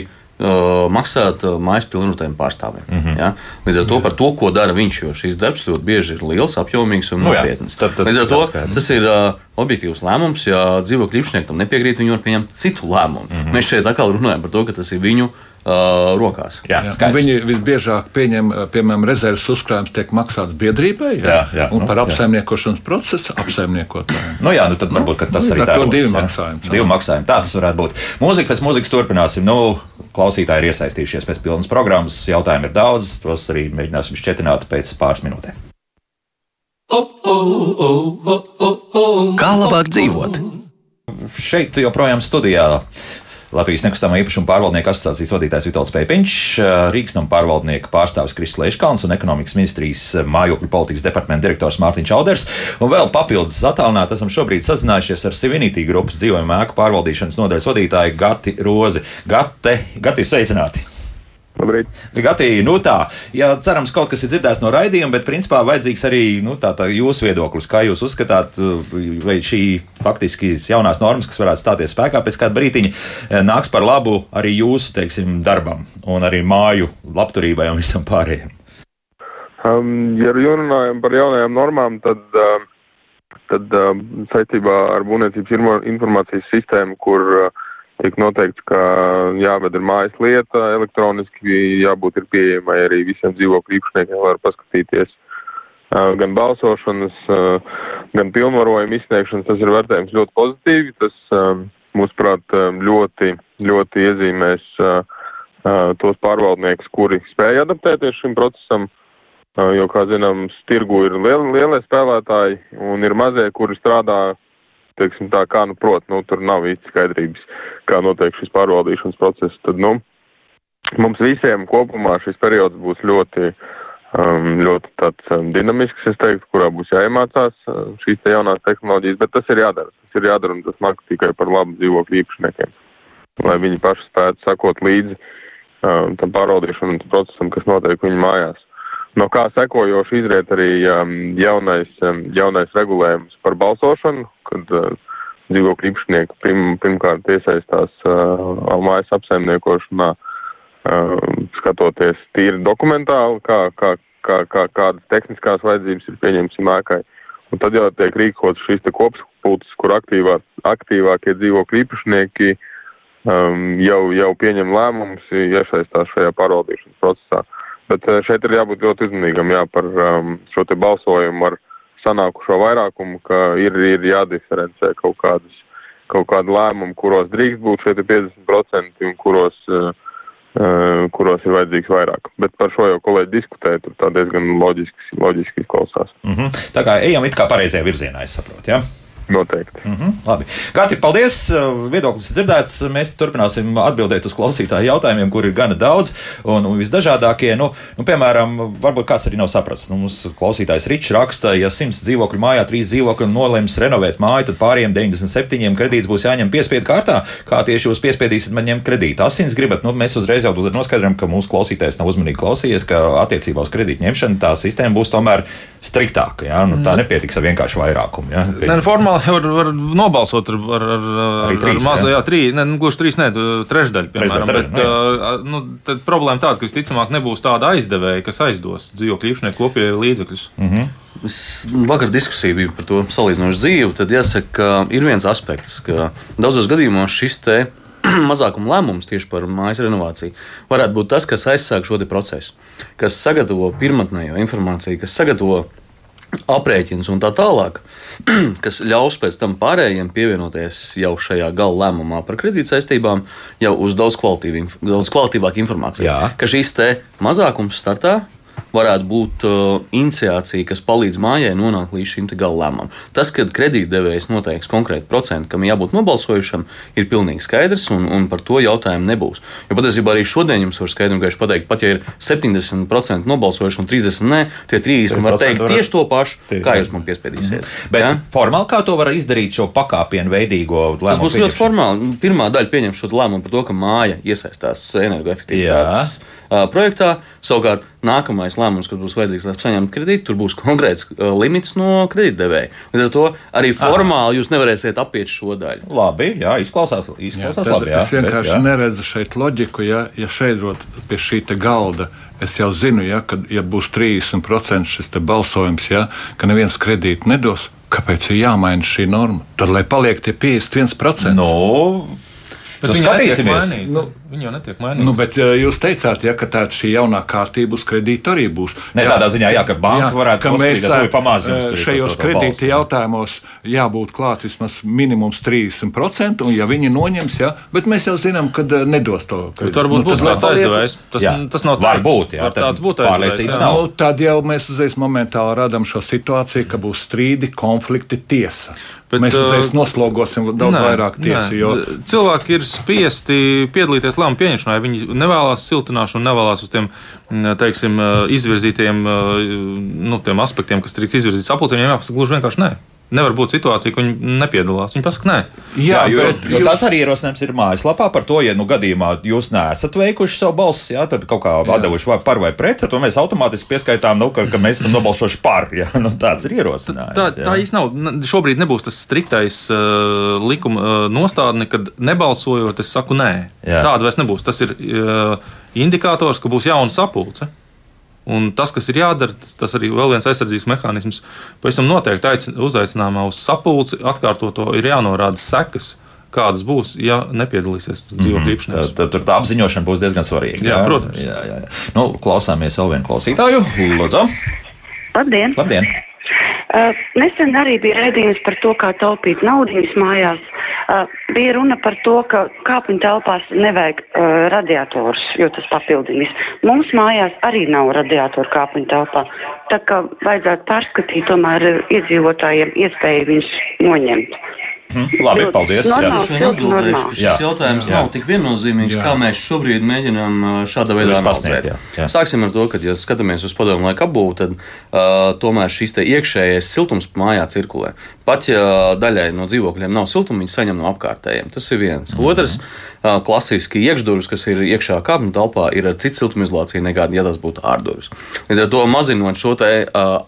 maksāt mājas pilnvērtējiem pārstāvjiem. Mm -hmm. ja? Līdz ar to par to, ko dara viņš, jo šīs darbs ļoti bieži ir liels, apjomīgs un nopietns. Nu, Līdz ar to tas ir uh, objektīvs lēmums. Ja dzīvokļu īpašniekam nepiekrīt, viņi var pieņemt citu lēmumu. Mm -hmm. Mēs šeit atkal runājam par to, ka tas ir viņu uh, rokās. Jā, jā. Viņi visbiežāk pieņem, piemēram, rezerves uzkrājums tiek maksāts biedrībai, jā, jā, jā, un nu, par apsaimniekošanas procesu apsaimniekotājiem. Nu, jā, nu tad varbūt tas nu, arī tā ir. Divi maksājumi. Divi maksājumi. Tā tas varētu būt. Mūzika pēc mūzikas turpināsim. Nu, klausītāji ir iesaistījušies pēc pilnas programmas. Jautājumu ir daudz, tos arī mēģināsim šķietināt pēc pāris minūtēm. Kā labāk dzīvot? Šeit joprojām studijā Latvijas nekustamā īpašuma pārvaldnieku asociācijas vadītājs Vitals Pēpiņš, Rīgas nama pārvaldnieka pārstāvis Kristis Leiškalns un ekonomikas ministrijas mājokļu politikas departamenta direktors Mārtiņš Čauders. Un vēl papildus attālināti esam šobrīd sazinājušies ar Civinity grupas dzīvojuma ēku pārvaldīšanas nodaļas vadītāju Gati Rozi. Gati, Gati sveicināti! Labrīt. Gatī, nu tā, jā, cerams, kaut kas ir dzirdēts no raidījuma, bet principā vajadzīgs arī nu, tā, tā jūsu viedoklis. Kā jūs uzskatāt, vai šī faktiski jaunās normas, kas varētu stāties spēkā pēc kāda brītiņa, eh, nāks par labu arī jūsu, teiksim, darbam un arī māju labturībai un visam pārējiem? Um, ja runājam par jaunajām normām, tad, uh, tad uh, saistībā ar būvniecības informācijas sistēmu, kur uh, tiek noteikts, ka jāved ir mājas lieta, elektroniski jābūt ir pieejamai arī visiem dzīvokļu īpašniekiem, var paskatīties gan balsošanas, gan pilnvarojumu izsniegšanas. Tas ir vērtējums ļoti pozitīvi. Tas, mūsuprāt, ļoti, ļoti iezīmēs tos pārvaldniekus, kuri spēja adaptēties šim procesam. Jo, kā zināms, tirgu ir liel, lielie spēlētāji un ir mazie, kuri strādā teiksim tā, kā nu prot, nu, tur nav īsti skaidrības, kā notiek šis pārvaldīšanas process, tad, nu, mums visiem kopumā šis periods būs ļoti, um, ļoti tāds um, dinamisks, es teiktu, kurā būs jāiemācās uh, šīs te jaunās tehnoloģijas, bet tas ir jādara, tas ir jādara un tas nāk tikai par labu dzīvokļu īpašniekiem, lai viņi paši spētu sakot līdzi um, tam pārvaldīšanas procesam, kas notiek viņu mājās. No kā sekojoši izriet arī um, jaunais, um, jaunais regulējums par balsošanu, kad uh, dzīvokļu īpašnieki prim, pirmkārt iesaistās uh, mājas apsaimniekošanā, uh, skatoties tīri dokumentāli, kā, kā, kā, kā, kādas tehniskās vajadzības ir pieņemsim ēkai. Un tad jau tiek rīkots šīs te kopspulces, kur aktīvā, aktīvākie dzīvokļu īpašnieki um, jau, jau pieņem lēmumus, iesaistās šajā pārvaldīšanas procesā. Bet eh, šeit ir jābūt ļoti uzmanīgam jā, par um, šo te balsojumu ar sanākušo vairākumu, ka ir, ir jādiferencē kaut kādas, kaut kādi lēmumi, kuros drīkst būt šie 50% un kuros, uh, uh, kuros ir vajadzīgs vairāk. Bet par šo jau kolēģi diskutēja, tur tā diezgan loģiski, loģiski izklausās. Mm -hmm. Tā kā ejam it kā pareizajā virzienā, es saprotu, jā? Ja? Noteikti. Mm -hmm, labi. Gati, paldies. Viedoklis dzirdēts. Mēs turpināsim atbildēt uz klausītāju jautājumiem, kur ir gana daudz un, un visdažādākie. Nu, nu, piemēram, varbūt kāds arī nav sapratis. Nu, mums klausītājs Ričs raksta, ja 100 dzīvokļu mājā, 3 dzīvokļi nolems renovēt māju, tad pāriem 97 kredīts būs jāņem piespiedu kārtā. Kā tieši jūs piespiedīsiet man ņemt kredītu? Asins gribat, nu, mēs uzreiz jau noskaidrojam, ka mūsu klausītājs nav uzmanīgi klausījies, ka attiecībā uz kredītu ņemšanu tā sistēma būs tomēr striktāka. Ja? Nu, tā mm. nepietiks ar vienkārši vairākumu. Ja? Ne, formāli var, var nobalsot ar, ar, ar, trīs, ar mazu, jā, trīs, ne, nu, gluži trīs, ne, trešdaļu, piemēram. Trešdaļ, bet, uh, nu, tad problēma tāda, ka visticamāk nebūs tāda aizdevēja, kas aizdos dzīvokļu īpašnieku kopēju līdzekļus. Mm -hmm. Vakar diskusija bija par to salīdzinošu dzīvi. Tad jāsaka, ka ir viens aspekts, ka daudzos gadījumos šis te *clears throat* mazākuma lēmums tieši par mājas renovāciju varētu būt tas, kas aizsāk šo procesu, kas sagatavo pirmotnējo informāciju, kas sagatavo aprēķins un tā tālāk, *clears throat* kas ļaus pēc tam pārējiem pievienoties jau šajā gala lēmumā par kredītsaistībām, jau uz daudz, daudz kvalitīvāku informāciju. Jā. Ka šīs mazākums startā varētu būt uh, iniciācija, kas palīdz mājai nonākt līdz šim gala lēmumam. Tas, ka kredītdevējs noteiks konkrēti procentu, kam jābūt nobalsojušam, ir pilnīgi skaidrs, un, un par to jautājumu nebūs. Jo patiesībā arī šodien jums var skaidri un gaiši pateikt, pat ja ir 70% nobalsojuši un 30% nē, tie 30% var teikt var... tieši to pašu, tieši. kā jūs man piespiedīsiet. Mm. Bet ja? formāli kā to var izdarīt šo pakāpienu veidīgo lēmumu? Tas būs ļoti formāli. Pirmā daļa pieņem šo lēmumu par to, ka māja iesaistās energoefektivitātes projektā. Savukārt, nākamais lēmums, kad būs vajadzīgs, lai saņemtu kredītu, tur būs konkrēts limits no kredītdevēja. Līdz ar to arī formāli jūs nevarēsiet apiet šo daļu. Labi, jā, izklausās, izklausās jā, labi. Jā, es vienkārši bet, jā. neredzu šeit loģiku, ja, ja šeit rot pie šī galda. Es jau zinu, ja, ka, ja būs 30% šis balsojums, ja, ka neviens kredītu nedos, kāpēc ir jāmaina šī norma? Tad, lai paliek tie 51%. No, Bet nu, skatīsimies. Nu, Viņi jau netiek mainīti. Nu, bet jūs teicāt, ja, ka tāda šī jaunā kārtība uz kredītu arī būs. Ne jā, tādā ziņā, jā, ka banka jā, varētu būt mēs tā, pamāzināt. Šajos kredīta jautājumos jābūt klāt vismaz minimums 30%, un ja viņi noņems, jā, bet mēs jau zinām, ka nedos to kredītu. Varbūt nu, būs kāds aizdevējs. Tas, jā. tas nav tāds. Varbūt, jā. Var tāds būt aizdevējs. Nu, tad jau mēs uzreiz momentāli radam šo situāciju, ka būs strīdi, konflikti, tiesa. Bet, mēs uzreiz noslogosim daudz nē, vairāk tiesu. Jo... Cilvēki ir spiesti piedalīties lēmumu pieņemšanā. Viņi nevēlas siltināšanu, nevēlas uz tiem teiksim, izvirzītiem nu, aspektiem, kas tiek izvirzīti sapulcēm. Viņiem jāpasaka gluži vienkārši nē. Nevar būt situācija, ka viņi nepiedalās. Viņi pasaka, nē. Jā, jā jo, bet, jo tāds arī ierosinājums ir mājaslapā par to, ja nu gadījumā jūs neesat veikuši savu balsi, jā, tad kaut kā atdevuši vai par vai pret, tad mēs automātiski pieskaitām, nu, ka, ka mēs esam nobalsojuši par. Jā, *laughs* nu, tāds ir ierosinājums. Tā, tā, tā īsti nav. Šobrīd nebūs tas striktais uh, likuma uh, nostādne, kad nebalsojot, es saku nē. Jā. Tāda vairs nebūs. Tas ir uh, indikators, ka būs jauna sapulce. Un tas, kas ir jādara, tas, tas arī vēl viens aizsardzības mehānisms. Pavisam noteikti uzaicinājumā uz sapulci atkārtot to ir jānorāda sekas. Kādas būs, ja nepiedalīsies dzīvokļu mhm. īpašnieks? Tad, tad tā apziņošana būs diezgan svarīga. Jā, jā protams. Jā, jā, jā. Nu, klausāmies vēl vienu klausītāju. Lūdzu! Labdien! Labdien. Uh, nesen arī bija redzējums par to, kā taupīt naudu mājās. Bija runa par to, ka kāpņu telpās nevajag uh, radiatorus, jo tas papildinīs. Mums mājās arī nav radiatoru kāpņu telpā, tā kā vajadzētu pārskatīt tomēr iedzīvotājiem iespēju viņus noņemt. Hmm, labi, paldies. Normāls, jā, atbildēšu, šis jā. jautājums jā. nav tik viennozīmīgs, jā. kā mēs šobrīd mēģinām šādā veidā analizēt. Sāksim ar to, ka, ja skatāmies uz padomu laiku apbūvi, tad uh, tomēr šis iekšējais siltums mājā cirkulē. Pat ja daļai no dzīvokļiem nav siltuma, viņi saņem no apkārtējiem. Tas ir viens. Mm -hmm. Otrs, klasiski iekšdurvis, kas ir iekšā kāpņu telpā, ir ar citu siltumizolāciju nekā, ja tas būtu ārdurvis. Līdz ar to mazinot šo te,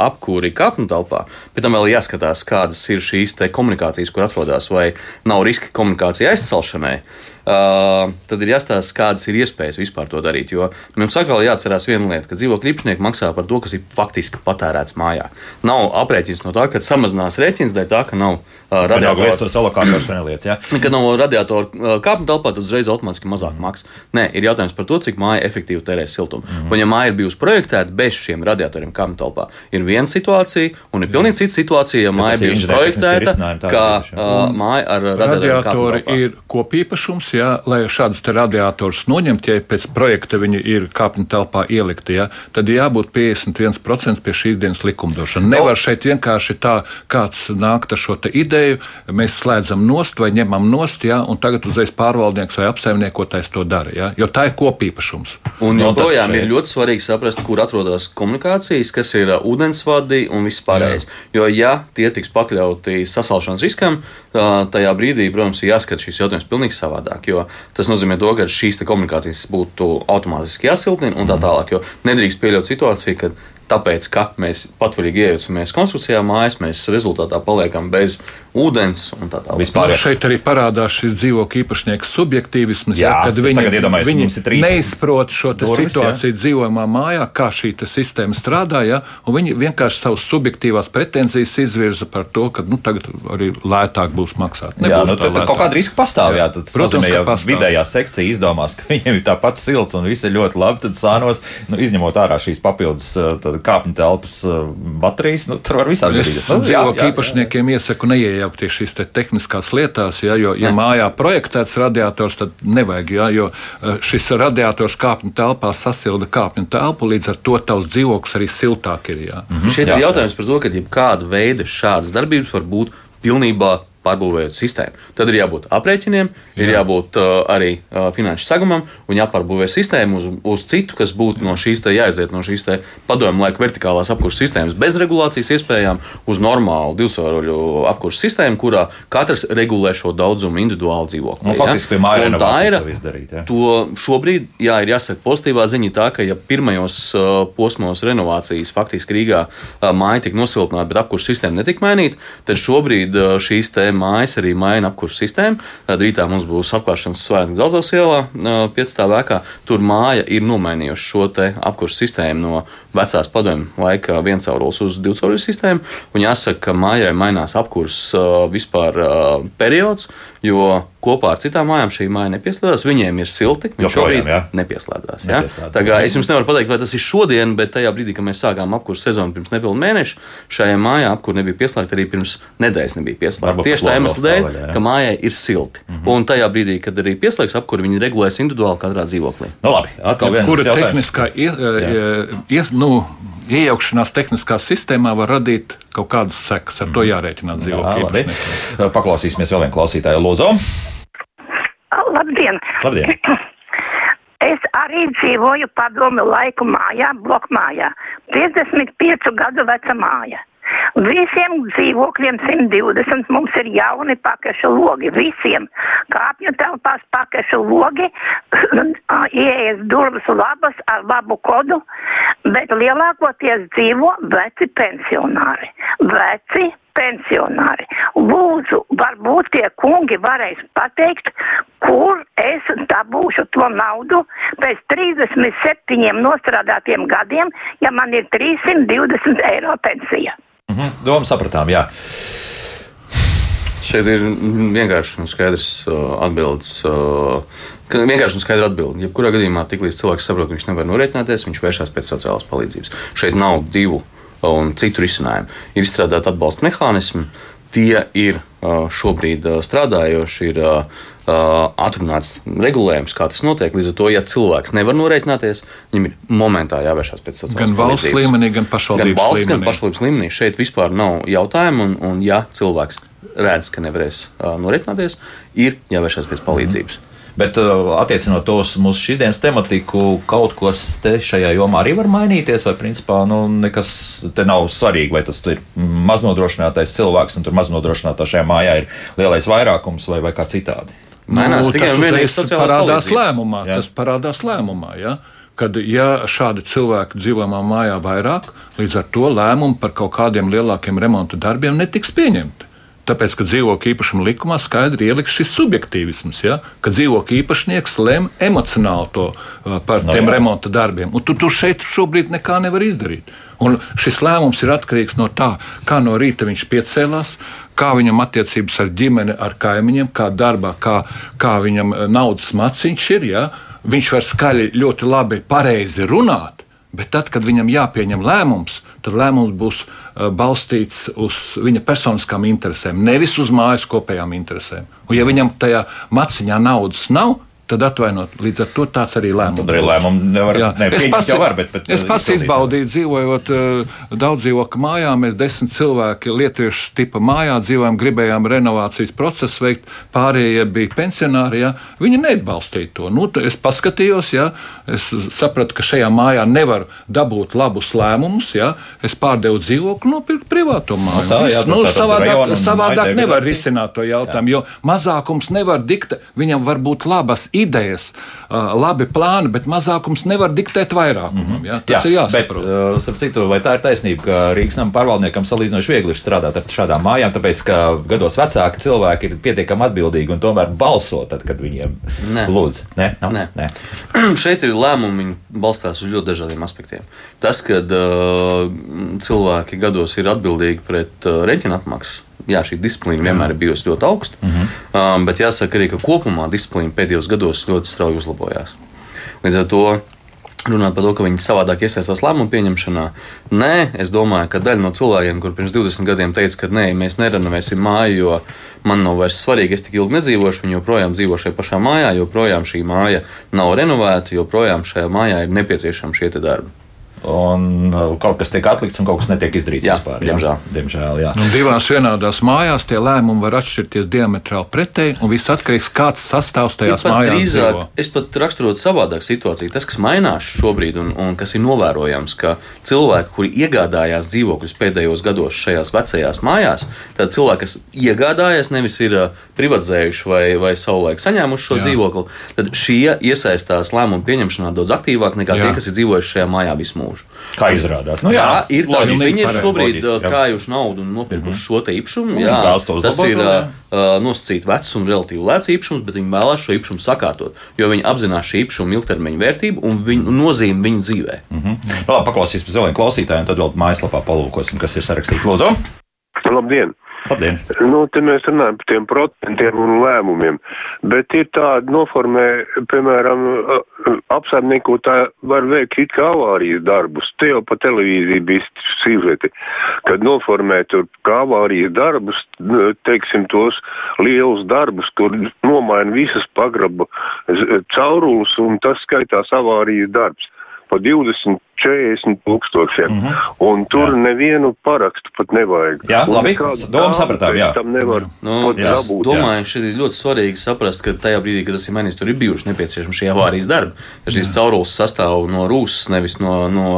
apkūri kāpņu telpā, pēc tam vēl jāskatās, kādas ir šīs komunikācijas, kur atrodas vai nav riski komunikācija aizcelšanai, tad ir jāstāsta, kādas ir iespējas vispār to darīt. Jo mums atkal jāatcerās viena lieta, ka dzīvokļu īpašnieki maksā par to, kas ir faktiski patērēts mājā. Nav aprēķins no tā, ka samazinās rēķins dēļ tā, ka nav uh, radiatoru. ja? Kad nav radiatoru kāpņu telpā, tad uzreiz automātiski mazāk maksā. Nē, ir jautājums par to, cik māja efektīvi tērē siltumu. Mm. Un ja māja ir bijusi projektēta bez šiem radiatoriem kāpņu telpā, ir viena situācija, un ir pilnīgi cita situācija, ja māja ir bijusi projektēta, kā uh, māja ar radiatori ir kopīpašums, jā, lai šādus radiatorus noņemt, ja pēc projekta viņi ir kāpņu telpā ielikti, jā, tad jābūt 51% pie šīs dienas likumdošana. Nevar šeit vienkārši tā kāds nākt ar šo ideju, mēs slēdzam nost vai ņemam nost, jā, un tagad uzreiz pārvaldnieks vai apsaimniekotājs to dara, jā, jo tā ir kopīpašums. Un joprojām ir ļoti svarīgi saprast, kur atrodas komunikācijas, kas ir ūdensvadi un viss pārējais. Jo, ja tie tiks pakļauti sasalšanas riskam, tajā brīdī, protams, ir jāskata šis jautājums pilnīgi savādāk. Jo tas nozīmē, to, ka šīs komunikācijas būtu automātiski jāsiltina un tā tālāk. Jo nedrīkst pieļaut situāciju, kad tāpēc, ka mēs patvarīgi iejaucamies konstrukcijā mājas, mēs rezultātā paliekam bez ūdens un tā tālāk. Vispār nu, šeit arī parādās šis dzīvokļu īpašnieks subjektīvisms, jā, jā, kad viņi, viņi neizprot šo durvis, situāciju jā. dzīvojamā mājā, kā šī sistēma strādā, jā, un viņi vienkārši savas subjektīvās pretenzijas izvirza par to, ka nu, tagad arī lētāk būs maksāt. Nebūs jā, nu, tad, tad kaut kāda riska pastāv. Jā, tad, Protams, nozīmē, ja pastāv. vidējā sekcija izdomās, ka viņiem ir tāpat silts un viss ir ļoti labi, tad sānos, nu, izņemot ārā šīs papildus kāpņu telpas baterijas, nu, tur var visādi gadīties. Es nu, dzīvokļu īpašniekiem iesaku neiejaukties šīs te tehniskās lietās, ja, jo, ja ne. mājā projektēts radiators, tad nevajag, ja, jo šis radiators kāpņu telpā sasilda kāpņu telpu, līdz ar to tavs dzīvoklis arī siltāk ir. Ja. Mhm. Šeit jā. ir jautājums par to, ka jebkāda veida šādas darbības var būt pilnībā pārbūvējot sistēmu. Tad ir jābūt aprēķiniem, Jā. ir jābūt uh, arī uh, finanšu sagumam un jāpārbūvē sistēmu uz, uz citu, kas būtu no šīs te jāiziet no šīs padomju laika vertikālās apkurses sistēmas bez regulācijas iespējām uz normālu divsvaroļu apkurses sistēmu, kurā katrs regulē šo daudzumu individuāli dzīvokli. Nu, faktiski pie mājas tā ir. Izdarīt, ja? To šobrīd, jā, ir jāsaka pozitīvā ziņa tā, ka ja pirmajos uh, posmos renovācijas faktiski Rīgā uh, māja tika nosiltināta, bet apkurses sistēma netika mainīta, tad šobrīd uh, šīs te mājas arī maina apkursu sistēmu. Tad rītā mums būs atklāšanas svētki Zelzavas ielā, 5. vēkā. Tur māja ir nomainījusi šo apkursu sistēmu no vecās padomju laika viencaurules uz divcauruļu sistēmu. Un jāsaka, ka mājai mainās apkurss vispār periods, jo kopā ar citām mājām šī māja nepieslēdzas. Viņiem ir silti, viņš šobrīd ja? nepieslēdzas. Ja? Tā kā es jums nevaru pateikt, vai tas ir šodien, bet tajā brīdī, kad mēs sākām apkursu sezonu pirms nepilnu mēneša, šajā mājā apkur nebija pieslēgta arī pirms nedēļas nebija pieslēgta. Tieši tā iemesla dēļ, ka mājai ir silti. Mm -hmm. Un tajā brīdī, kad arī pieslēgs apkuri, viņi regulēs individuāli katrā dzīvoklī. Nu, labi, atkal viens Kura tehniskā ies, ies, nu, iejaukšanās tehniskā sistēmā var radīt kaut kādas sekas. Ar to mhm. jārēķinās dzīvokļiem. Paklausīsimies vēl vienu klausītāju, Lūdzu. Labdien! Labdien. *clears throat* Es arī dzīvoju padomu laiku mājā, blokmājā. 55 gadu veca māja. Visiem dzīvokļiem 120 mums ir jauni pakašu logi. Visiem kāpņu telpās pakašu logi, *laughs* ieejas durvis labas ar labu kodu, bet lielākoties dzīvo veci pensionāri. Veci pensionāri. Lūdzu, varbūt tie kungi varēs pateikt, kur es dabūšu to naudu pēc 37 nostrādātiem gadiem, ja man ir 320 eiro pensija. Mhm, Domu sapratām, jā. Šeit ir vienkārši un skaidrs uh, atbildes. Uh, vienkārši un skaidra atbilde. Jebkurā gadījumā, tiklīdz cilvēks saprot, ka viņš nevar norēķināties, viņš vēršas pēc sociālās palīdzības. Šeit nav divu un citu risinājumu. Ir izstrādāti atbalsta mehānismi, tie ir šobrīd strādājoši, ir atrunāts regulējums, kā tas notiek. Līdz ar to, ja cilvēks nevar norēķināties, viņam ir momentā jāvēršās pēc sociālās gan valsts līmenī, gan pašvaldības gan valsts, līmenī. Gan pašvaldības līmenī. Šeit vispār nav jautājumu, un, un ja cilvēks redz, ka nevarēs norēķināties, ir jāvēršās pēc palīdzības. Mm. Bet uh, attiecinot to uz mūsu šīsdienas tematiku, kaut kas šajā jomā arī var mainīties, vai principā nu, nekas te nav svarīgi, vai tas ir maznodrošinātais cilvēks, un tur maznodrošinātā šajā mājā ir lielais vairākums vai, vai kā citādi. Mainās nu, tikai un vienīgi parādās lēmumā. Jā. Tas parādās lēmumā. Ja? kad ja šādi cilvēki dzīvojamā mājā vairāk, līdz ar to lēmumu par kaut kādiem lielākiem remonta darbiem netiks pieņemti. Tāpēc, ka dzīvokļu īpašuma likumā skaidri ieliks šis subjektīvisms, ja? ka dzīvokļu īpašnieks lem emocionāli to uh, par no, tiem jā. remonta darbiem. Un tu, tu šeit šobrīd nekā nevar izdarīt. Un šis lēmums ir atkarīgs no tā, kā no rīta viņš piecēlās, kā viņam attiecības ar ģimeni, ar kaimiņiem, kā darbā, kā, kā viņam uh, naudas maciņš ir. Ja? Viņš var skaļi, ļoti labi, pareizi runāt, bet tad, kad viņam jāpieņem lēmums, tad lēmums būs uh, balstīts uz viņa personiskām interesēm, nevis uz mājas kopējām interesēm. Un, ja viņam tajā maciņā naudas nav, tad atvainot. Līdz ar to tāds arī lēmums. Tad arī lēmumu nevar ne, es pats, var, bet, bet, es pats izbaudīju, dzīvojot uh, daudz dzīvokļu mājā. Mēs desmit cilvēki lietuviešu tipa mājā dzīvojam, gribējām renovācijas procesu veikt. Pārējie bija pensionāri. Jā. Viņi neatbalstīja to. Nu, es paskatījos, jā, es sapratu, ka šajā mājā nevar dabūt labus lēmumus. Jā. Es pārdevu dzīvokli, nopirku privāto māju. No tā, jā, nu, savādāk savādāk nevar risināt to jautājumu, jā. jo mazākums nevar diktēt. Viņam var būt labas idejas, labi plāni, bet mazākums nevar diktēt vairākumam. Ja? Tas Jā, ir jāsaprot. Bet, starp citu, vai tā ir taisnība, ka Rīgas nama pārvaldniekam salīdzinoši viegli ir strādāt ar šādām mājām, tāpēc, ka gados vecāki cilvēki ir pietiekami atbildīgi un tomēr balso tad, kad viņiem Nē. lūdz. Nē, nav? Nē. Nē. *clears throat* Šeit ir lēmumi, balstās uz ļoti dažādiem aspektiem. Tas, ka uh, cilvēki gados ir atbildīgi pret uh, reķina apmaksu. Jā, šī disciplīna vienmēr ir bijusi ļoti augsta, mm -hmm. um, bet jāsaka arī, ka kopumā disciplīna pēdējos gados ļoti strauji uzlabojās. Līdz ar to runāt par to, ka viņi savādāk iesaistās lēmumu pieņemšanā. Nē, es domāju, ka daļa no cilvēkiem, kur pirms 20 gadiem teica, ka nē, mēs nerenovēsim māju, jo man nav vairs svarīgi, es tik ilgi nedzīvošu, viņi joprojām dzīvo šajā pašā mājā, joprojām šī māja nav renovēta, joprojām šajā mājā ir nepieciešami šie darbi un uh, kaut kas tiek atlikts, un kaut kas netiek izdarīts jā, vispār. Diemžēl. Jā. diemžēl jā. Un divās vienādās mājās tie lēmumi var atšķirties diametrāli pretēji, un viss atkarīgs no tā, kāds sastāvs mājās. Drīzāk, dzīvo. es pat raksturotu savādāk situāciju. Tas, kas mainās šobrīd, un, un kas ir novērojams, ka cilvēki, kuri iegādājās dzīvokļus pēdējos gados šajās vecajās mājās, tad cilvēki, kas iegādājās, nevis ir uh, privatizējuši vai, vai savulaik saņēmuši šo jā. dzīvokli, tad šie iesaistās lēmumu pieņemšanā daudz aktīvāk nekā jā. tie, kas ir dzīvojuši šajā mājā visu mūžu. Kā izrādās? Nu, jā, jā, ir tā, ka viņi ir šobrīd loģiski, krājuši naudu un nopirkuši mm -hmm. šo te īpašumu. Jā, tas ir uh, nosacīts vecs un relatīvi lēts īpašums, bet viņi vēlās šo īpašumu sakārtot, jo viņi apzinās šī īpašuma ilgtermiņa vērtību un viņu, nozīmi viņu dzīvē. Mm -hmm. Labi, paklausīsimies pēc ziliem klausītājiem, tad vēl mājaslapā palūkosim, kas ir sarakstīts. Lūdzu! Labdien! Labdien. Nu, te mēs runājam par tiem procentiem un lēmumiem, bet ir tāda noformē, piemēram, apsaimnieku tā var veikt it kā avārijas darbus. Te jau pa televīziju bija sižeti, kad noformē tur kā avārijas darbus, teiksim, tos lielus darbus, kur nomaina visas pagraba caurules un tas skaitās avārijas darbs pa 20 40 tūkstošiem. Mm -hmm. Un tur jā. nevienu parakstu pat nevajag. Jā, un labi. Domu sapratām, jā. Tam nevar nu, jā. dabūt. Domāju, šeit ir ļoti svarīgi saprast, ka tajā brīdī, kad tas ir mainījies, tur ir bijuši nepieciešami šie avārijas darbi. Ja šīs caurules sastāv no rūsas, nevis no, no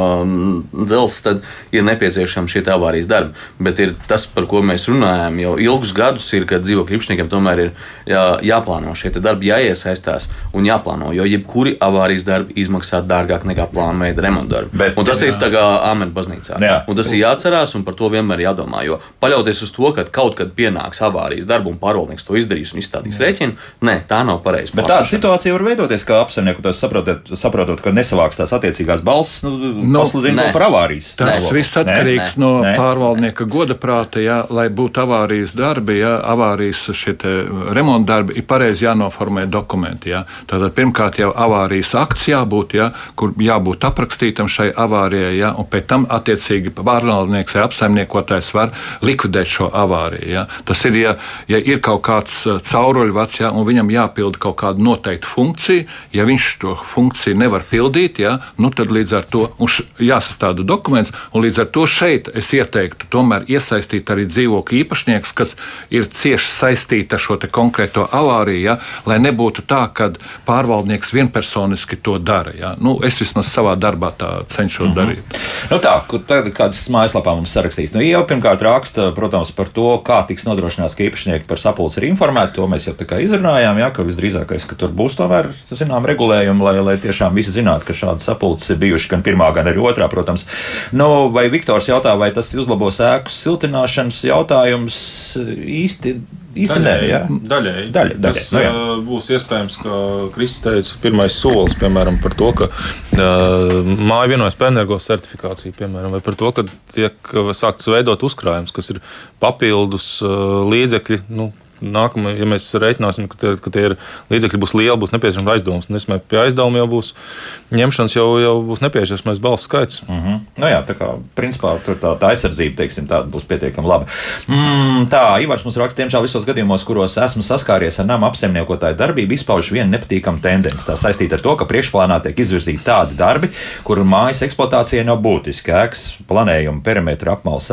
dzelzs, tad ir nepieciešami šie avārijas darbi. Bet ir tas, par ko mēs runājam jau ilgus gadus, ir, ka dzīvokļu īpašniekiem tomēr ir jā, jāplāno šie darbi, jāiesaistās un jāplāno, jo jebkuri avārijas darbi izmaksā dārgāk nekā plānveida remonta darbi. Bet, un tas jā. ir tā kā Āmenes baznīcā. Jā. Un tas ir jāatcerās, un par to vienmēr jādomā. Jo paļauties uz to, ka kaut kad pienāks avārijas darba un pārvaldnieks to izdarīs un izstādīs rēķinu, nē, tā nav pareizi. Bet tāda situācija var veidoties, ka apsaimnieku to saprotot, saprotot, ka nesavāks tās attiecīgās balss, nu, nu pasludina par avārijas. Tas nē. viss atkarīgs nē. no nē. pārvaldnieka goda prāta, jā, lai būtu avārijas darbi, jā, avārijas šie remonta darbi, ir pareizi jānoformē dokumenti. Jā. Tātad pirmkārt jau avārijas akts jābūt, jā, kur jābūt aprakstītam šai avārijai, ja, un pēc tam attiecīgi pārvaldnieks vai apsaimniekotājs var likvidēt šo avāriju. Ja. Tas ir, ja, ja ir kaut kāds uh, cauruļvats, ja, un viņam jāpilda kaut kāda noteikta funkcija, ja viņš to funkciju nevar pildīt, ja, nu tad līdz ar to jāsastāda dokuments, un līdz ar to šeit es ieteiktu tomēr iesaistīt arī dzīvokļu īpašniekus, kas ir cieši saistīti ar šo konkrēto avāriju, ja, lai nebūtu tā, ka pārvaldnieks vienpersoniski to dara. Ja. Nu, es vismaz savā darbā tā cenšos mm -hmm. darīt. Nu tā, tagad kādas mājaslapā mums sarakstīs. Nu, jau pirmkārt raksta, protams, par to, kā tiks nodrošināts, ka īpašnieki par sapulci ir informēti. To mēs jau tā kā izrunājām, jā, ka visdrīzākais, ka tur būs tomēr, zinām, regulējumi, lai, lai tiešām visi zinātu, ka šādas sapulces ir bijušas gan pirmā, gan arī otrā, protams. Nu, vai Viktors jautā, vai tas uzlabos ēku siltināšanas jautājums īsti Īsti nē, jā. Daļēji. Daļa, daļa, Tas nu, jā. būs iespējams, ka Kristis teica, pirmais solis, piemēram, par to, ka uh, māja vienojas par energo certifikāciju, piemēram, vai par to, ka tiek sākts veidot uzkrājums, kas ir papildus uh, līdzekļi. Nu, nākamā, ja mēs reiķināsim, ka tie, ka tie ir līdzekļi būs lieli, būs nepieciešams aizdevums. Un es domāju, pie aizdevuma jau būs ņemšanas, jau, jau būs nepieciešams balss skaits. Mm -hmm. nu, jā, tā kā principā tur tā, tā aizsardzība, teiksim, tāda būs pietiekami laba. Mm, tā, Ivars mums raksta, diemžēl visos gadījumos, kuros esmu saskāries ar nama apsaimniekotāju darbību, izpauž viena nepatīkama tendence. Tā saistīta ar to, ka priekšplānā tiek izvirzīti tādi darbi, kuru mājas eksploatācija nav būtiska. Ēkas planējuma perimetra apmals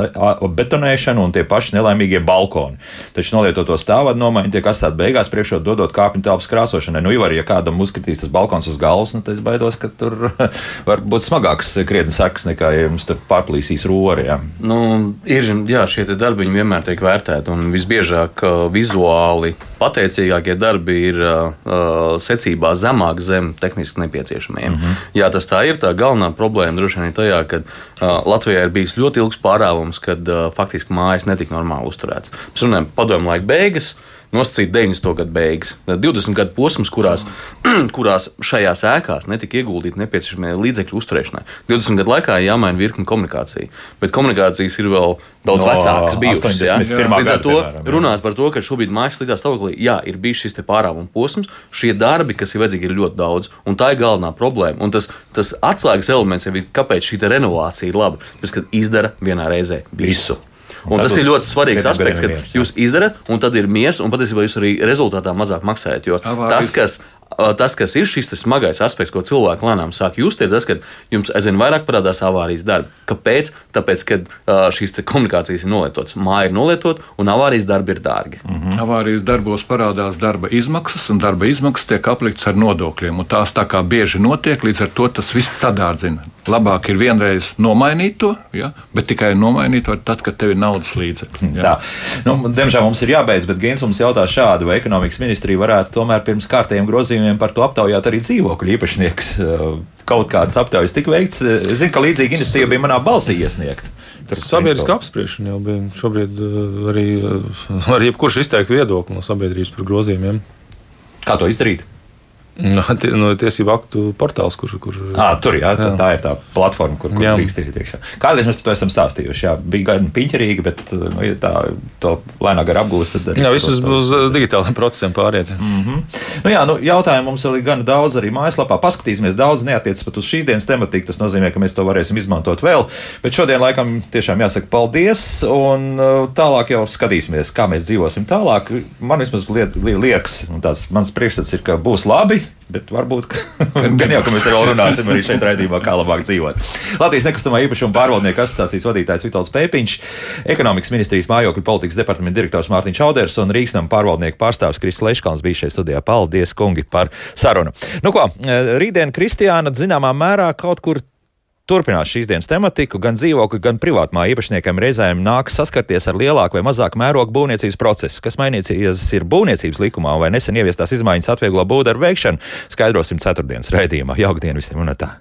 betonēšana un tie paši nelaimīgie balkoni. Taču nolietoto stāstu stāvvadu nomaiņa tiek atstāta beigās priekšā, dodot kāpņu telpas krāsošanai. Nu, jau ja kādam uzskatīs tas balkons uz galvas, nu, tad es baidos, ka tur *laughs* var būt smagāks krietni sekas nekā, ja jums tur pārplīsīs rori. Jā. Nu, ir, jā, šie darbi vienmēr tiek vērtēti, un visbiežāk vizuāli pateicīgākie darbi ir uh, secībā zemāk zem tehniski nepieciešamajiem. Mm -hmm. Jā, tas tā ir. Tā galvenā problēma droši vien ir tajā, ka uh, Latvijā ir bijis ļoti ilgs pārāvums, kad uh, faktiski mājas netika normāli uzturētas. Mēs runājam par padomu laiku beigas nosacīt 90. gadu beigas. 20 gadu posms, kurās, *clears throat* kurās šajās ēkās netika ieguldīti nepieciešamie līdzekļi uzturēšanai. 20 gadu laikā jāmaina virkni komunikācija, bet komunikācijas ir vēl daudz no, vecākas bijušas. Ja? Līdz ar to piemēram, runāt par to, ka šobrīd mājas sliktā stāvoklī, jā, ir bijis šis pārāvuma posms, šie darbi, kas ir vajadzīgi, ir ļoti daudz, un tā ir galvenā problēma. Un tas, tas atslēgas elements jau ir, kāpēc šī renovācija ir laba, tas, ka izdara vienā reizē visu. visu. Un tas ir ļoti svarīgs aspekts, ka jūs izdarat, un tad ir miers, un patiesībā jūs arī rezultātā mazāk maksājat. Jo tas, kas tas, kas ir šis smagais aspekts, ko cilvēki lēnām sāk just, ir tas, ka jums aizvien vairāk parādās avārijas darbi. Kāpēc? Tāpēc, ka šīs komunikācijas ir nolietotas, māja ir nolietota un avārijas darbi ir dārgi. Mm -hmm. Avārijas darbos parādās darba izmaksas, un darba izmaksas tiek apliktas ar nodokļiem. Tās tā kā bieži notiek, līdz ar to tas viss sadārdzina. Labāk ir vienreiz nomainīt to, ja? bet tikai nomainīt to tad, kad tev ir naudas līdzekļi. Ja? Tā. Nu, diemžēl mums ir jābeidz, bet Gens mums jautā šādu, vai ekonomikas ministrija varētu tomēr pirms kārtējiem grozījumiem grozījumiem par to aptaujāt arī dzīvokļu īpašnieks. Kaut kādas aptaujas tika veikts. Es zinu, ka līdzīga iniciatīva bija manā balsī iesniegta. Sabiedriska apspriešana jau bija. Šobrīd arī *laughs* var jebkurš izteikt viedokli no sabiedrības par grozījumiem. Kā to izdarīt? *laughs* No, no tiesību aktu portāls, kur. kur à, tur jā, jā. tā ir tā platforma, kur, drīkst iet iekšā. Kādreiz mēs par to esam stāstījuši. Jā, bija gan piņķerīgi, bet nu, ja tā to lēnāk ar apgūst. Tad jā, viss uz digitāliem procesiem pāriet. Mm -hmm. nu, jā, nu, jautājumu mums ir gan daudz arī mājaslapā. Paskatīsimies, daudz neatiecas pat uz šīs dienas tematiku. Tas nozīmē, ka mēs to varēsim izmantot vēl. Bet šodien laikam tiešām jāsaka paldies. Un tālāk jau skatīsimies, kā mēs dzīvosim tālāk. Man vismaz liekas, un tāds mans priekšstats ir, ka būs labi. Bet varbūt *laughs* gan jau, ka mēs vēl runāsim arī šeit raidījumā, kā labāk dzīvot. Latvijas nekustamā īpašuma pārvaldnieku asociācijas vadītājs Vitāls Pēpiņš, ekonomikas ministrijas mājokļu politikas departamenta direktors Mārtiņš Čauders un Rīgsnam pārvaldnieku pārstāvs Kristis Leškāns bija šeit studijā. Paldies, kungi, par sarunu. Nu ko, rītdien Kristiāna zināmā mērā kaut kur Turpinās šīs dienas tematiku, gan dzīvokļu, gan privātmā īpašniekiem reizēm nāks saskarties ar lielāku vai mazāku mērogu būvniecības procesu. Kas mainīsies ir būvniecības likumā vai nesen ieviestās izmaiņas atvieglo būvdarbu veikšanu, skaidrosim ceturtdienas raidījumā. Jauktdien visiem un tā!